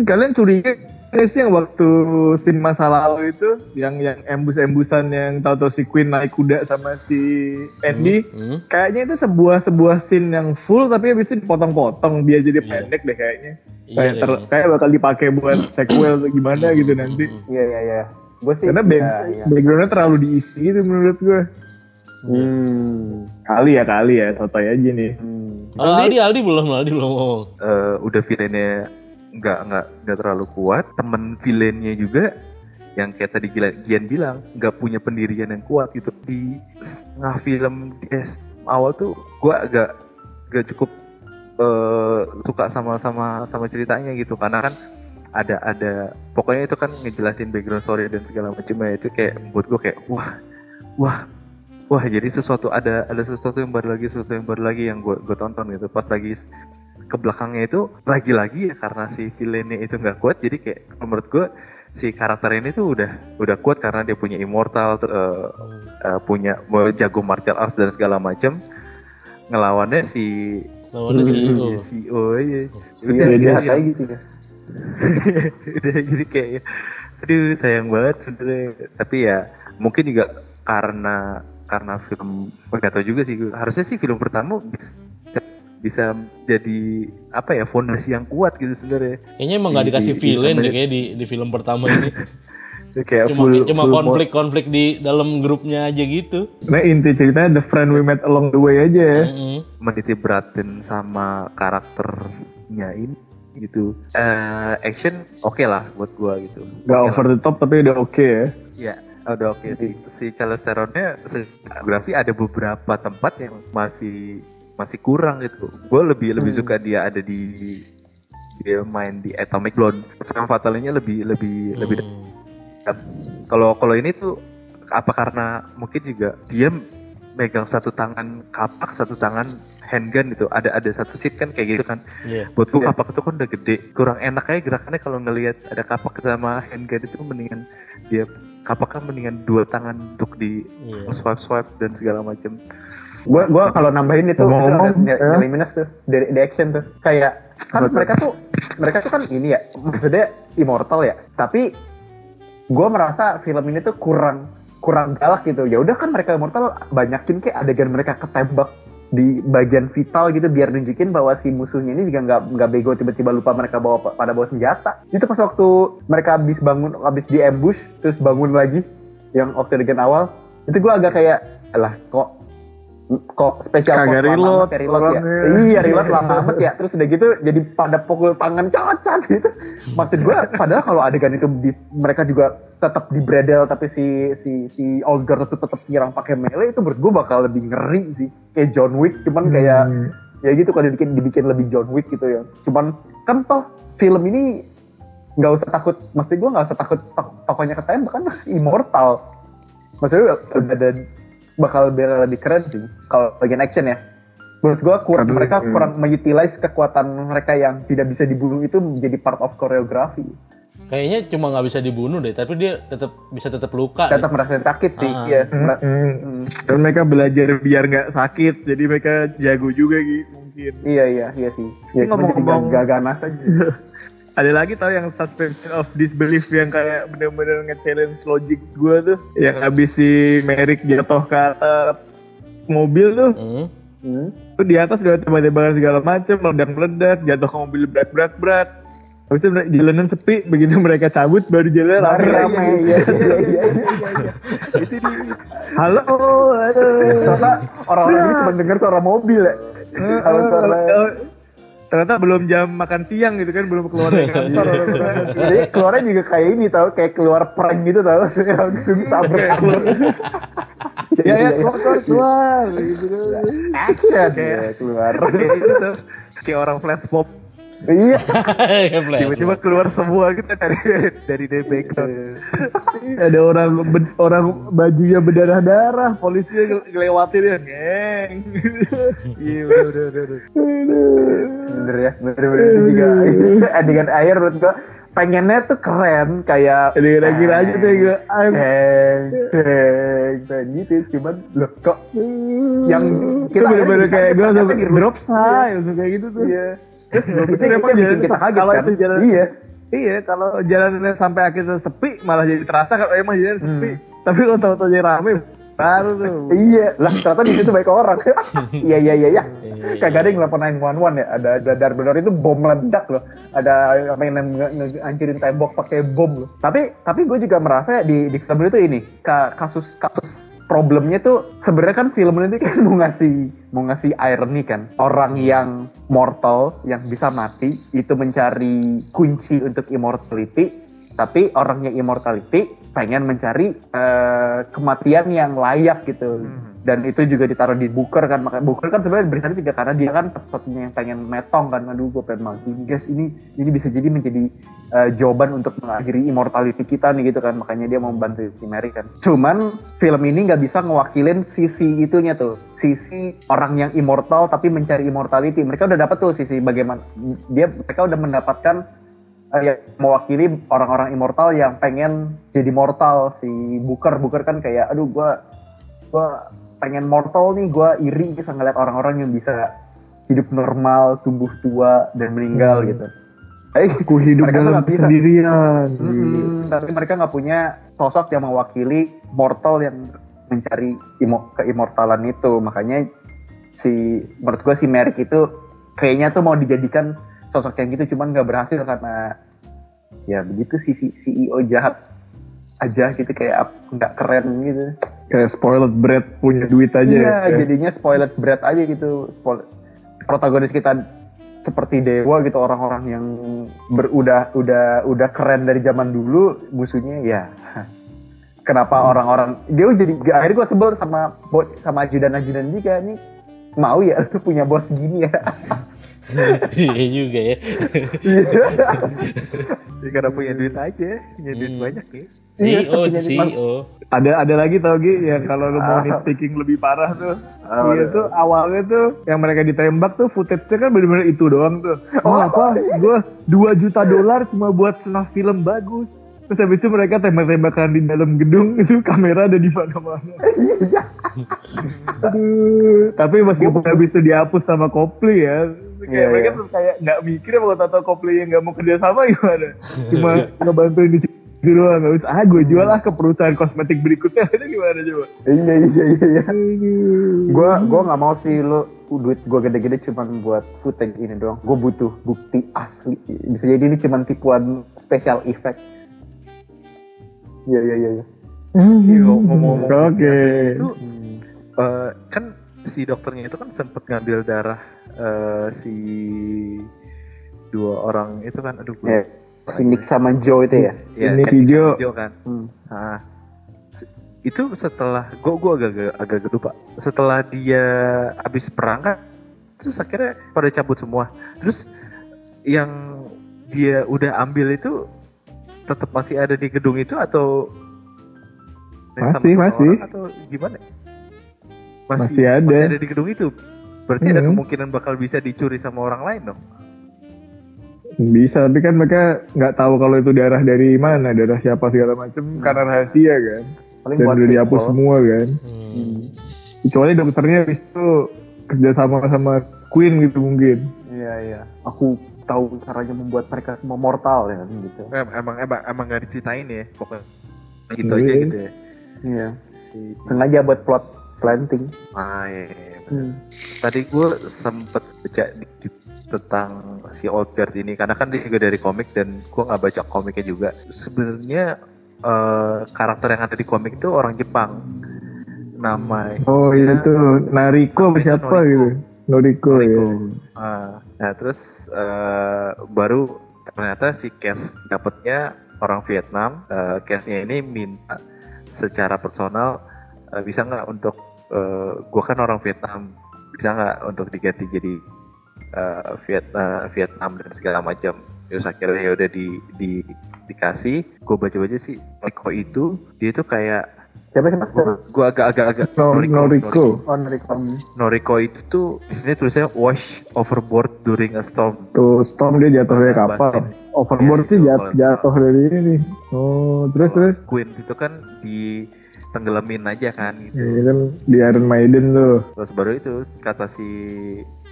kalian curiga nggak sih yang waktu scene masa lalu itu yang yang embus-embusan yang tahu-tahu si Queen naik kuda sama si Andy
Hmm.
kayaknya itu sebuah sebuah scene yang full tapi habis itu dipotong-potong biar jadi
Iya.
pendek deh kayaknya
Iya
kayak ter-
iya.
kayak bakal dipakai buat sequel atau gimana gitu nanti
iya iya iya gue sih
karena
iya,
back-
iya.
backgroundnya terlalu diisi gitu menurut gue
Hmm.
kali ya kali ya sotoy aja nih
Hmm.
Kalau Aldi, Aldi belum, Aldi belum ngomong.
Eh, udah villainnya nggak nggak nggak terlalu kuat. Temen villainnya juga yang kayak tadi Gian bilang nggak punya pendirian yang kuat gitu. Di setengah film di, eh, awal tuh gue agak gak cukup eh, suka sama sama sama ceritanya gitu. Karena kan ada ada pokoknya itu kan ngejelasin background story dan segala macamnya itu kayak buat gue kayak wah wah wah. Jadi sesuatu ada ada sesuatu yang baru lagi sesuatu yang baru lagi yang gue gue tonton gitu. Pas lagi ke belakangnya itu lagi-lagi ya karena si villainnya itu nggak kuat jadi kayak menurut gue si karakter ini tuh udah udah kuat karena dia punya immortal eh, eh, punya jago martial arts dan segala macam ngelawannya si
Lawannya
si
CEO.
CEO iya.
Iya,
Udah,
kayak gitu ya.
udah jadi kayak aduh sayang banget sebenarnya tapi ya mungkin juga karena karena film nggak tahu juga sih harusnya sih film pertama bisa bisa jadi apa ya fondasi yang kuat gitu sebenarnya
Kayaknya emang nggak
Di-
dikasih
di- di
villain deh
Amerika.
kayak di di film pertama ini. [laughs]
kayak
Cuma
full
cuma
full mo-
konflik-konflik di dalam grupnya aja gitu.
Nah inti ceritanya the friend we met along the way aja ya.
Mm-mm.
menitik beratin sama karakternya ini gitu Eh action oke lah buat gua gitu
Gak
Oke
over the top tapi udah oke ya.
Ya, udah oke sih. Si Charles Theronnya fotografi ada beberapa tempat yang masih masih kurang gitu. Gue lebih lebih suka dia ada di dia main di Atomic Blonde. Film fatalnya lebih lebih lebih
Hmm.
kalau kalau ini tuh apa karena mungkin juga dia megang satu tangan kapak, satu tangan handgun gitu. Ada ada satu seat kan kayak gitu kan.
Iya.
Buat gue kapak itu kan udah gede. Kurang enak aja gerakannya kalau ngelihat ada kapak sama handgun itu mendingan dia kapaknya mendingan dua tangan untuk di
Iya.
swipe swipe dan segala macam.
Gua gua kalau nambahin itu, itu
Ngomong-ngomong,
ada
ya.
nilai minus tuh dari di action tuh. Kayak kan mereka tuh mereka tuh kan ini ya, maksudnya immortal ya. Tapi gua merasa film ini tuh kurang kurang galak gitu. Ya udah kan mereka immortal banyakin kayak adegan mereka ketembak di bagian vital gitu biar nunjukin bahwa si musuhnya ini juga nggak nggak bego tiba-tiba lupa mereka bawa pada bawa senjata. Itu pas waktu mereka habis bangun habis di ambush terus bangun lagi yang waktu adegan awal itu gua agak kayak lah kok kok spesial
Kagak
force lama
reload
ya reload ya? iya reload [laughs] lama amat ya. Terus udah gitu jadi pada pukul tangan cacat gitu. Maksud gua padahal kalau adegan itu di- mereka juga tetap di bredel tapi si si si Olgar itu tetap nyerang pakai melee itu menurut gua bakal lebih ngeri sih. Kayak John Wick cuman kayak
Hmm.
ya gitu kalau dibikin dibikin lebih John Wick gitu ya. Cuman kan toh film ini nggak usah takut maksud gua nggak usah takut tok- tokohnya ketembak kan [laughs] immortal. Maksudnya udah ada bakal bakal lebih keren sih kalau bagian action ya menurut gua kurang
Aduh,
mereka
hmm.
kurang mengutilize kekuatan mereka yang tidak bisa dibunuh itu menjadi part of koreografi
Kayaknya cuma nggak bisa dibunuh deh, tapi dia tetap bisa tetap luka.
tetap merasa sakit sih
Ah.
iya
Hmm, hmm.
hmm.
Dan mereka belajar biar nggak sakit, jadi mereka jago juga gitu mungkin.
iya iya iya sih ya,
Ngomong-ngomong-
gak, gak ganas aja [laughs]
Ada lagi tau yang suspension of disbelief yang kayak bener-bener nge-challenge logic gue tuh. Yang abis si Merrick jatuh ke atap mobil tuh.
Hmm.
Hmm.
Tuh di atas udah tembak-tembakan segala macem, meledak-meledak, jatuh ke mobil berat-berat-berat. Habis itu jalanan sepi, begitu mereka cabut baru jalan rame-rame.
iya iya iya iya iya iya.
Halo, halo.
orang-orang ini cuma dengar suara mobil ya kalau suara
Ternyata belum jam makan siang gitu kan, belum keluar dari [laughs] kantor.
jadi keluarnya juga kayak ini tau kayak keluar prank gitu tau. [laughs] Langsung sabrak
ya ya keluar keluar keluar gitu.
Action.
Kayak-
ya keluar.
Kayak itu tuh kayak orang flash mob
iya [laughs]
tiba-tiba keluar semua gitu dari dari dari background.
Ada orang orang bajunya berdarah darah, polisi ngelewatin ya, geng.
Iya udah udah udah.
bener ya bener bener juga adegan air menurut gua pengennya tuh keren kayak
Jadi kira-kira aja tuh gue,
Deng, deng, gitu. Cuman loh kok yang
kita bener-bener kayak gue drop say, langsung kayak gitu tuh.
Iya.
Kenapa
yang bikin
jalan-
kita kaget
kalau
kan?
itu jalan-
Iya.
Iya, kalau jalannya sampai akhirnya sepi, malah jadi terasa kalau emang jalan sepi. Tapi kalau tahu-tahu jadi rame, baru tuh.
Iya, lah ternyata di situ baik orang. [laughs] Iya iya iya iya.
Iya,
Kagak ada yang nelfon 911 ya. Ada ada benar itu bom meledak loh. Ada apa yang ngancurin tembok pakai bom loh. Tapi tapi gue juga merasa di di film itu ini ka- kasus kasus problemnya tuh sebenarnya kan film ini kan mau ngasih mau ngasih irony kan orang yang mortal yang bisa mati itu mencari kunci untuk immortality tapi orang yang immortality pengen mencari eh, kematian yang layak gitu.
Hmm.
dan itu juga ditaruh di Booker kan. Makanya Booker kan sebenarnya beritanya juga karena dia kan satu-satunya yang pengen metong kan. Aduh gue pengen mati. Guys ini ini bisa jadi menjadi eh, jawaban untuk mengakhiri immortality kita nih gitu kan. Makanya dia mau bantu si Mary kan. Cuman film ini nggak bisa ngewakilin sisi itunya tuh. Sisi orang yang immortal tapi mencari immortality. Mereka udah dapat tuh sisi bagaimana dia mereka udah mendapatkan yang mewakili orang-orang immortal yang pengen jadi mortal si Booker Booker kan kayak aduh gua gua pengen mortal nih gua iri bisa ngeliat orang-orang yang bisa hidup normal tumbuh tua dan meninggal
Hmm.
gitu Eh,
Aku hidup
Mereka
dalam
bisa.
kesendirian.
Mm-mm, tapi mereka nggak punya sosok yang mewakili mortal yang mencari imo- keimmortalan itu makanya si menurut gue si Merrick itu kayaknya tuh mau dijadikan sosok yang gitu cuman nggak berhasil karena ya begitu si, si CEO jahat aja gitu kayak nggak keren gitu.
Kayak spoiled bread punya duit aja.
iya
ya.
jadinya spoiled brat aja gitu. Spoil- protagonis kita seperti dewa gitu orang-orang yang ber, udah udah keren dari zaman dulu musuhnya ya. [laughs] Kenapa orang-orang dia jadi akhirnya gue sebel sama sama ajudan-ajudan juga. Nih mau ya lu [laughs] punya bos gini ya [laughs]
Iya juga ya.
Ya, karena punya duit aja, punya duit
Hmm.
banyak ya.
Iya,
CEO,
sepunya
CEO.
Ada ada lagi tau Gi yang kalau lu mau
Ah.
nitpicking lebih parah tuh.
Apa
Iya
tuh?
awalnya tuh yang mereka ditembak tuh footage-nya kan bener-bener itu doang tuh. Oh, apa? Gue 2 juta dolar cuma buat setengah film bagus. Terus habis itu mereka tembak-tembakan di dalam gedung [laughs] itu kamera ada di mana-mana. Aduh, tapi meskipun habis itu dihapus sama Copley ya, kayak
Iya,
mereka
iya.
tuh kayak nggak mikir apa kata Copley yang nggak mau kerja sama gimana? [laughs] Cuma ngebantuin di situ doang, nggak usah. Ah, gue jual lah ke perusahaan kosmetik berikutnya [laughs] itu gimana coba?
iya iya iya iya gue gua nggak mau sih lo duit gue gede-gede cuman buat footage ini doang gue butuh bukti asli bisa jadi ini cuman tipuan special effect iya iya iya iya.
Iya, ngomong-ngomong
Oke.
itu eh, kan si dokternya itu kan sempat ngambil darah eh, si dua orang itu kan aduh gue
Iya. si Nick sama Joe itu ya
ya
Nick
si
Joe.
sama Joe kan
Hmm.
Nah, itu setelah gue gua agak agak agak agak lupa setelah dia habis perang kan terus akhirnya pada cabut semua terus yang dia udah ambil itu tetap masih ada di gedung itu atau yang sama
Masih, masih.
atau gimana
Masih ada.
masih ada di gedung itu berarti ada
Hmm.
kemungkinan bakal bisa dicuri sama orang lain dong
Bisa, tapi kan mereka nggak tahu kalau itu darah dari mana, darah siapa segala macem karena rahasia kan.
paling
Dan
buat
udah dihapus
sequel.
semua kan.
Hmm.
Kecuali dokternya habis itu kerja sama sama Queen gitu mungkin.
iya iya aku tahu caranya membuat mereka semua mortal ya gitu
Em- emang emang emang gak diceritain ya pokoknya gitu
Iya.
aja gitu ya
iya
si
sengaja buat plot slanting
ah, iya, iya, bener. tadi gue sempet baca dikit tentang si Old Guard ini karena kan dia juga dari komik dan gue nggak baca komiknya juga sebenarnya eh, karakter yang ada di komik itu orang Jepang nama
Oh iya tuh, Nariko siapa
Noriko.
gitu. Noriko,
Noriko.
ya.
Ah, nah terus eh, baru ternyata si Cass dapetnya orang Vietnam Eh, Cass-nya ini minta secara personal eh, bisa nggak untuk eh, gua kan orang Vietnam bisa nggak untuk diganti jadi eh, Viet, eh, Vietnam dan segala macam terus akhirnya ya udah di, di dikasih gue baca-baca sih Eko itu dia itu kayak
siapa sih mas
gua, gua agak-agak agak
No, Noriko.
oh Noriko
Noriko itu tuh di sini tulisnya wash overboard during a storm.
Tuh Storm dia jatuh dari kapal. Overboard
Iya,
sih
itu
jat-
kalau-
jatuh dari ini. Oh, terus terus.
Queen itu kan di tenggelamin aja kan gitu.
Ini kan di Iron Maiden tuh.
Terus baru itu kata si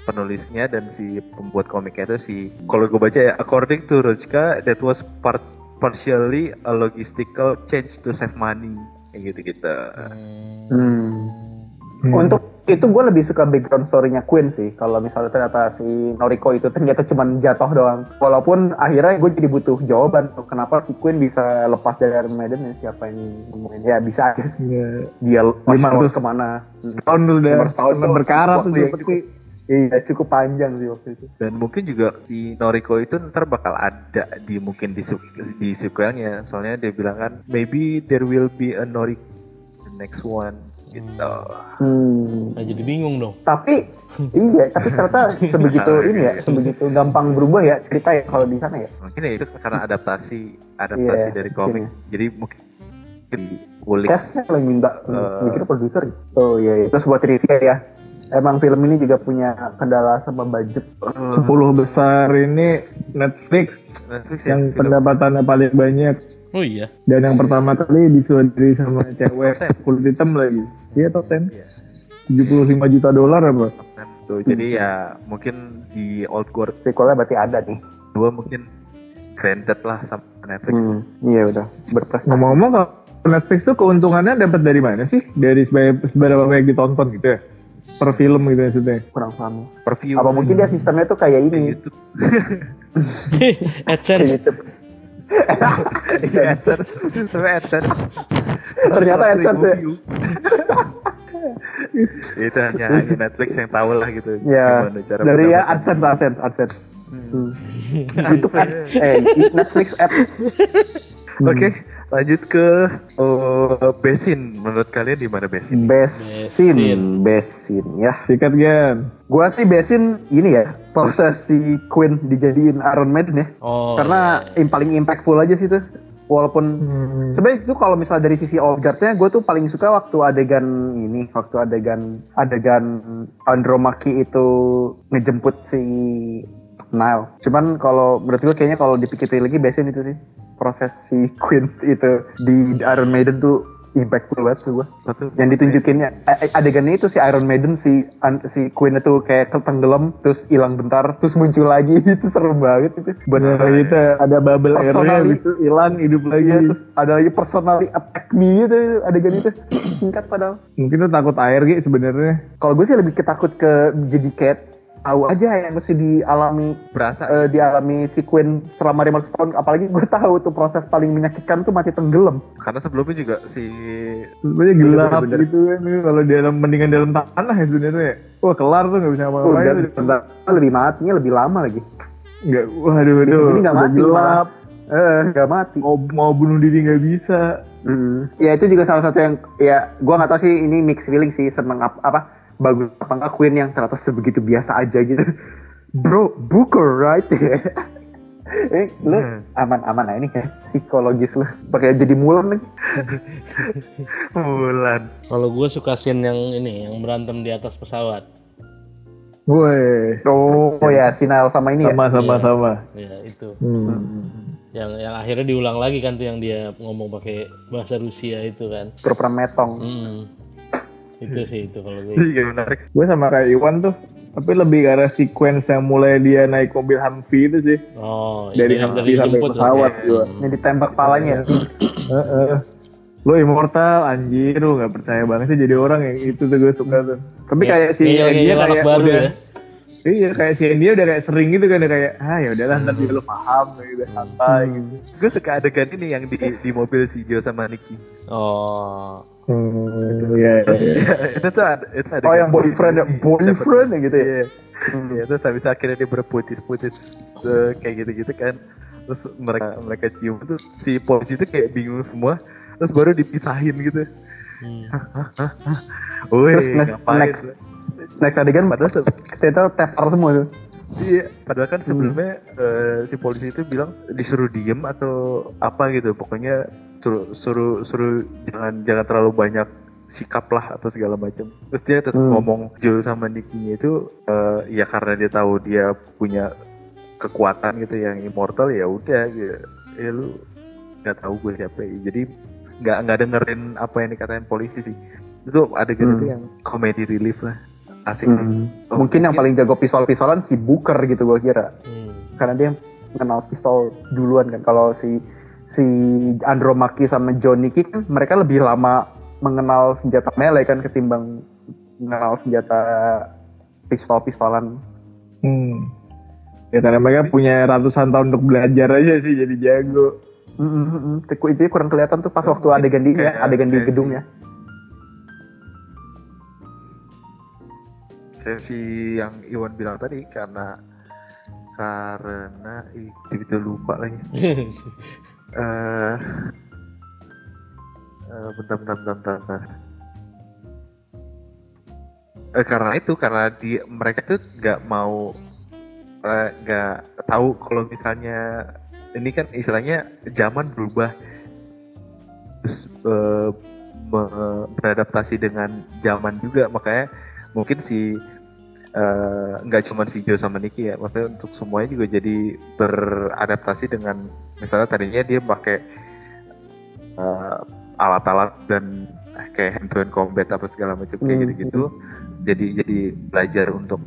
penulisnya dan si pembuat komiknya itu si kalau gue baca ya according to Rojka that was part partially a logistical change to save money kayak gitu gitu.
Hmm.
Hmm.
Untuk itu gue lebih suka background story-nya Queen sih. Kalau misalnya ternyata si Noriko itu ternyata cuma jatuh doang. Walaupun akhirnya gue jadi butuh jawaban tuh kenapa si Queen bisa lepas dari Iron Maiden ya siapa yang nemuin. Ya bisa aja sih.
Iya.
Dia
Lima ratus
ke mana.
Tahun tuh udah
500 tahun tuh
berkarat tuh pasti.
Iya cukup panjang sih waktu itu.
Dan mungkin juga si Noriko itu ntar bakal ada di mungkin di, su- di sequelnya. Soalnya dia bilang kan maybe there will be a Noriko the next one gitu.
Hmm.
Nah, jadi bingung dong.
Tapi iya, tapi ternyata [laughs] sebegitu ini ya, sebegitu gampang berubah ya cerita ya kalau di sana ya.
Mungkin ya itu karena [laughs] adaptasi adaptasi
Iya,
dari komik. Jadi mungkin dikulik.
Castnya lagi minta
Eh.
mikir produser. ya? Oh iya, iya. Terus buat trivia ya. Emang film ini juga punya kendala sama budget.
Eh,
10 besar ini Netflix
Netflix ya,
yang
film.
pendapatannya paling banyak
Oh iya.
dan yang pertama kali disutradarai sama cewek
Top ten.
kulit hitam lagi. Iya top 10.
Iya.
75 juta dolar apa?
Tuh. Jadi ya mungkin di Old Guard
Sequelnya berarti ada nih.
2 mungkin granted lah sama Netflix.
Hmm, iya udah berprestasi.
Ngomong-ngomong kalau Netflix tuh keuntungannya dapat dari mana sih? Dari seberapa banyak ditonton gitu ya? Per film gitu maksudnya.
kurang paham.
Per view
Apa mungkin dia sistemnya tuh kayak ini?
YouTube.
Kayak [laughs]
AdSense.
Iya, AdSense. Sistemnya AdSense.
Ternyata
100.000
AdSense ya.
itu hanya hanya Netflix yang tahu lah gitu
Ya,
gimana cara
dari ya AdSense, AdSense, AdSense. Hmm. YouTube ads, eh Netflix ads.
Oke, lanjut ke oh, Besin. Menurut kalian di mana Besin?
Besin,
Besin.
Besin ya.
Sikat Gan.
Gua sih Besin ini ya, proses si Queen dijadiin Iron Maiden ya.
Oh.
Karena yang paling impactful aja sih tuh. Walaupun
Hmm.
sebenarnya itu kalau misalnya dari sisi Olgardnya gue tuh paling suka waktu adegan ini, waktu adegan adegan Andromaki itu ngejemput si Nile. Cuman kalau menurut gue kayaknya kalau dipikir lagi Besin itu sih proses si [laughs] Queen itu di Iron Maiden tuh impactful banget tuh gue.
Satu.
Yang ditunjukinnya adegannya itu si Iron Maiden si si Queen itu kayak tenggelam terus hilang bentar terus muncul lagi [laughs] itu seru banget itu. Buat
Nah, gitu ada bubble airnya itu hilang hidup lagi.
Iya, terus ada lagi personally attack me gitu adegan itu [clears throat] singkat padahal.
Mungkin tuh takut air gitu sebenarnya.
Kalau gue sih lebih ketakut ke jadi kayak tahu aja yang mesti dialami
Berasa
eh, dialami si Queen selama 500 tahun apalagi gue tahu tuh proses paling menyakitkan tuh mati tenggelam
karena sebelumnya juga si
Sebenarnya gelap gitu kan kalau di dalam mendingan dalam tanah ya sebenarnya. Wah kelar tuh nggak bisa apa-apa.
bentar, lebih matinya lebih lama lagi
Nggak, waduh, waduh,
Jadi nggak mati
gelap.
eh nggak mati
Mau, mau bunuh diri nggak bisa.
Mm. Ya itu juga salah satu yang ya gua nggak tahu sih ini mix feeling sih seneng apa, apa bagus apa enggak Queen yang ternyata sebegitu biasa aja gitu. Bro, Booker right? [laughs] eh, lu
Hmm.
aman-aman lah ini ya psikologis lu pakai jadi mulan nih. [laughs]
bulan.
Kalau gue suka scene yang ini, yang berantem di atas pesawat.
Woi,
Oh, ya Sinal sama ini ya.
sama sama
Iya.
sama.
Ya itu.
Hmm.
Yang yang akhirnya diulang lagi kan tuh yang dia ngomong pakai bahasa Rusia itu kan.
Pura-pura metong.
Hmm. Itu sih itu kalau gue.
Iya menarik.
Gue sama kayak Iwan tuh, tapi lebih arah sequence yang mulai dia naik mobil Humvee itu sih.
Oh,
Dari
ini yang
Humvee sampai pesawat juga.
Ini ditembak palanya. ya.
Heeh. Lo immortal anjir lu nggak percaya banget sih jadi orang yang itu tuh gue suka tuh. Tapi
Ya,
kayak si dia kayak
baru
udah
ya.
Iya kayak si dia udah kayak sering gitu kan kayak ah ya udahlah ntar juga lu paham gitu santai gitu.
Gue suka adegan ini yang di di mobil si Joe sama Nicky.
Oh.
Hmm, iya, iya, iya. [laughs]
itu tuh ada, itu adegan
Oh, yang boyfriend ya? Boyfriend ya gitu ya?
Iya. Iya, terus habis akhirnya dia berputis-putis eh, kayak gitu-gitu kan. Terus mereka mereka cium terus si polisi itu kayak bingung semua. Terus baru dipisahin gitu.
Hmm.
Woi,
Terus next,
ngapain?
next, next adegan
Padahal
ternyata tepar semua tuh.
Iya, padahal kan sebelumnya eh, si polisi itu bilang disuruh diem atau apa gitu. Pokoknya suruh suruh suruh jangan jangan terlalu banyak sikap lah atau segala macam. Terus dia tetap
Hmm.
ngomong Joe sama Nicky-nya itu eh, ya karena dia tahu dia punya kekuatan gitu yang immortal ya udah gitu. Ya lu nggak tahu gue siapa ya. Jadi nggak nggak dengerin apa yang dikatain polisi sih. Itu adegan
Hmm.
itu yang comedy relief lah. Asik sih.
Hmm.
Oh,
Mungkin yang paling jago pistol-pistolan si Booker gitu gua kira.
Hmm.
Karena dia kenal pistol duluan kan. Kalau si si Andromaki sama John Nicky kan mereka lebih lama mengenal senjata melee kan ketimbang mengenal senjata pistol-pistolan.
Hmm. Ya karena mereka punya ratusan tahun untuk belajar aja sih jadi jago.
Mm -mm, mm -mm. Itu kurang kelihatan tuh pas waktu adegan di ya, adegan di
kayak
gedung ya.
kayak si yang Iwan bilang tadi karena karena ih tiba-tiba lupa lagi [laughs] eh eh, bentar bentar bentar bentar, bentar. Eh, karena itu karena di mereka tuh nggak mau nggak tahu kalau misalnya ini kan istilahnya zaman berubah terus me- beradaptasi dengan zaman juga makanya mungkin si eh, nggak cuma si Joe sama Nicky ya maksudnya untuk semuanya juga jadi beradaptasi dengan misalnya tadinya dia pakai eh, alat-alat dan eh, kayak hand to hand combat apa segala macam kayak
Hmm.
gitu-gitu jadi jadi belajar untuk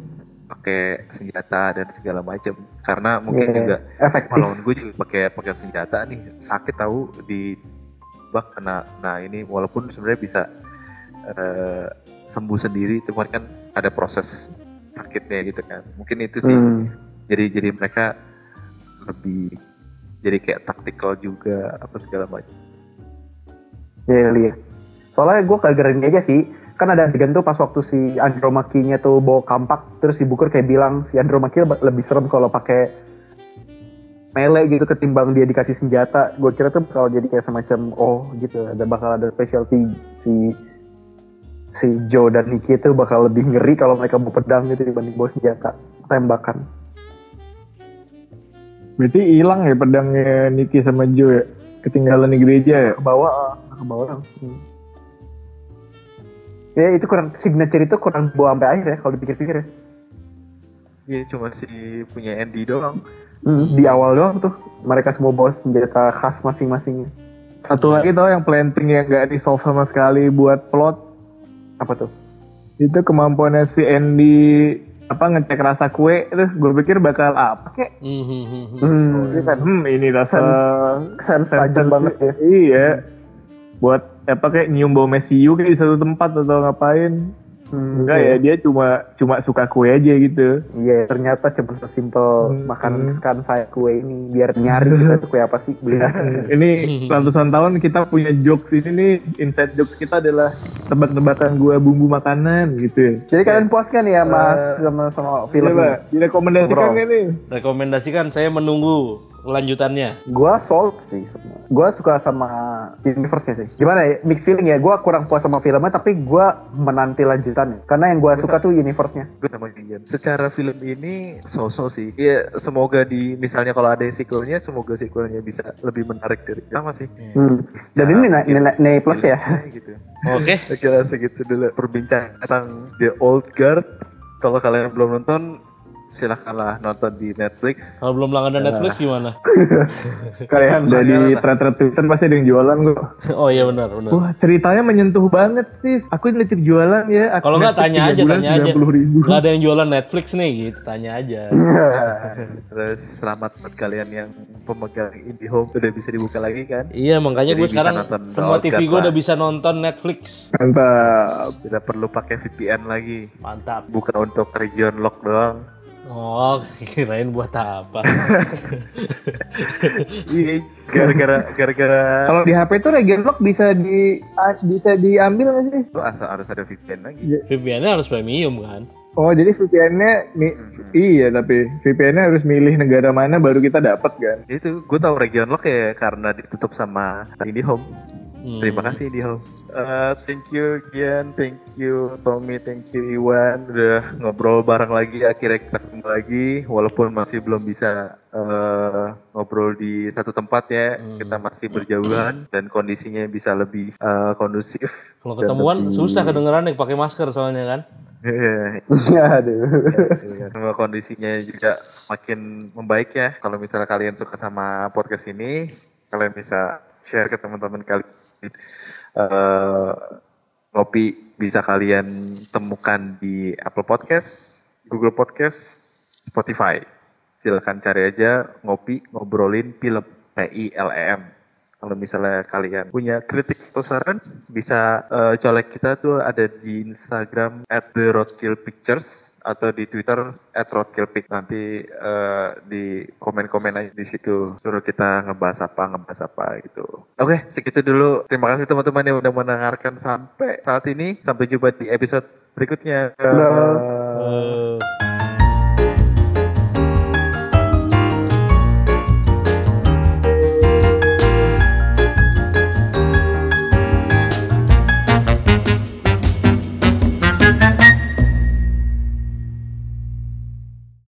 pakai senjata dan segala macam. Karena mungkin
Iya,
juga
efektif.
lawan gue juga pakai pakai senjata nih sakit tahu di bak kena. Nah ini walaupun sebenarnya bisa eh, sembuh sendiri cuman kan ada proses sakitnya gitu kan mungkin itu sih
Hmm.
jadi jadi mereka lebih jadi kayak taktikal juga apa segala macam
Iya, lihat. Soalnya gue ini aja sih, kan ada adegan tuh pas waktu si Andromachinya tuh bawa kampak, terus si Booker kayak bilang si Andromachy lebih serem kalau pakai melee gitu ketimbang dia dikasih senjata. Gue kira tuh kalau jadi kayak semacam oh gitu, ada bakal ada specialty si si Joe dan Nicky itu bakal lebih ngeri kalau mereka bawa pedang gitu dibanding bawa senjata tembakan.
Berarti hilang ya pedangnya Nicky sama Joe ya? Ketinggalan di gereja ya?
Ke bawah, ke bawah langsung. Ya itu kurang signature itu kurang bawa sampai akhir ya kalau dipikir-pikir ya.
Iya cuma si punya Andy doang
Hmm, di awal doang tuh mereka semua bawa senjata khas masing-masingnya.
Satu lagi tau yang planting yang gak di solve sama sekali buat plot
Apa tuh?
itu kemampuannya si Andy apa ngecek rasa kue tuh gue pikir bakal apa kek
Hmm, hmm, hmm, hmm.
Hmm,
Dia kan, hmm ini rasa
sense tajam
sense-
banget ya.
iya buat apa kayak nyium bau mesiu kayak di satu tempat atau ngapain enggak ya dia cuma cuma suka kue aja gitu.
Iya, ternyata cuma sesimpel
Hmm,
makan
hmm.
sekarang saya kue ini biar nyari kita tuh [laughs] kue apa sih beli. [laughs]
ini ratusan tahun kita punya jokes ini nih inside jokes kita adalah tebak-tebakan gua bumbu makanan gitu. Ya
Jadi kalian puas kan ya Mas
Eh,
sama sama film
Coba
ini?
direkomendasikan nih
Rekomendasikan saya menunggu kelanjutannya.
Gua sold sih semua. Gua suka sama universe-nya sih. Gimana ya? Mixed feeling ya. Gua kurang puas sama filmnya tapi gua menanti lanjutannya. Karena yang gua suka tuh universe-nya.
gue sama Gian. Secara film ini sosok sih. Ya semoga di misalnya kalau ada sequelnya, semoga sequelnya bisa lebih menarik dari pertama sih.
Hmm.
Secara
ini nilai,
mungkin
nilai, nilai plus ya.
Gitu.
Oke.
Saya kira segitu dulu perbincangan tentang The Old Guard. Kalau kalian belum nonton, silahkanlah nonton di Netflix.
Kalau belum langganan Netflix gimana? [laughs]
kalian udah di
Langganan lah.
thread Twitter pasti ada yang jualan kok [laughs]
Oh iya benar, benar.
Wah ceritanya menyentuh banget sih. Aku nitip jualan ya.
Kalau nggak tanya aja,
bulan,
tanya aja.
90 ribu.
Gak ada yang jualan Netflix nih, gitu. Tanya aja. [laughs]
Terus selamat buat kalian yang pemegang IndiHome udah bisa dibuka lagi kan?
Iya, makanya gue sekarang semua TV gue udah bisa nonton Netflix.
Mantap.
Tidak perlu pakai VPN lagi.
Mantap.
Buka untuk region lock doang.
Oh, kirain buat apa? [laughs]
Iya, gara-gara gara-gara
Kalau di HP tuh region lock bisa di a- bisa diambil nggak sih?
Lu asal harus ada VPN lagi.
VPN-nya harus premium kan?
Oh jadi VPN-nya mi- iya tapi VPN-nya harus milih negara mana baru kita dapat kan?
Itu gue tahu region lock ya karena ditutup sama IndiHome.
Hmm.
Terima kasih IndiHome. Eh, thank you Gian, thank you Tommy, thank you Iwan udah ngobrol bareng lagi akhirnya kita ketemu lagi walaupun masih belum bisa eh, ngobrol di satu tempat ya
Hmm.
kita masih berjauhan dan kondisinya bisa lebih eh, kondusif.
Kalau ketemuan
lebih-
susah kedengeran nih pakai masker soalnya kan?
Iya,
Iya, aduh.
Semoga kondisinya juga makin membaik ya. Kalau misalnya kalian suka sama podcast ini, kalian bisa share ke teman-teman kalian. Ngopi bisa kalian temukan di Apple Podcast, Google Podcast, Spotify. Silahkan cari aja ngopi ngobrolin film P I L E M. Kalau misalnya kalian punya kritik atau saran, bisa eh, colek kita tuh ada di Instagram at the Roadkill Pictures atau di Twitter at Roadkillpic. Nanti eh, di komen-komen aja di situ suruh kita ngebahas apa, ngebahas apa gitu. Oke, segitu dulu. Terima kasih teman-teman yang udah mendengarkan sampai saat ini. Sampai jumpa di episode berikutnya.
Dadah.
Eh,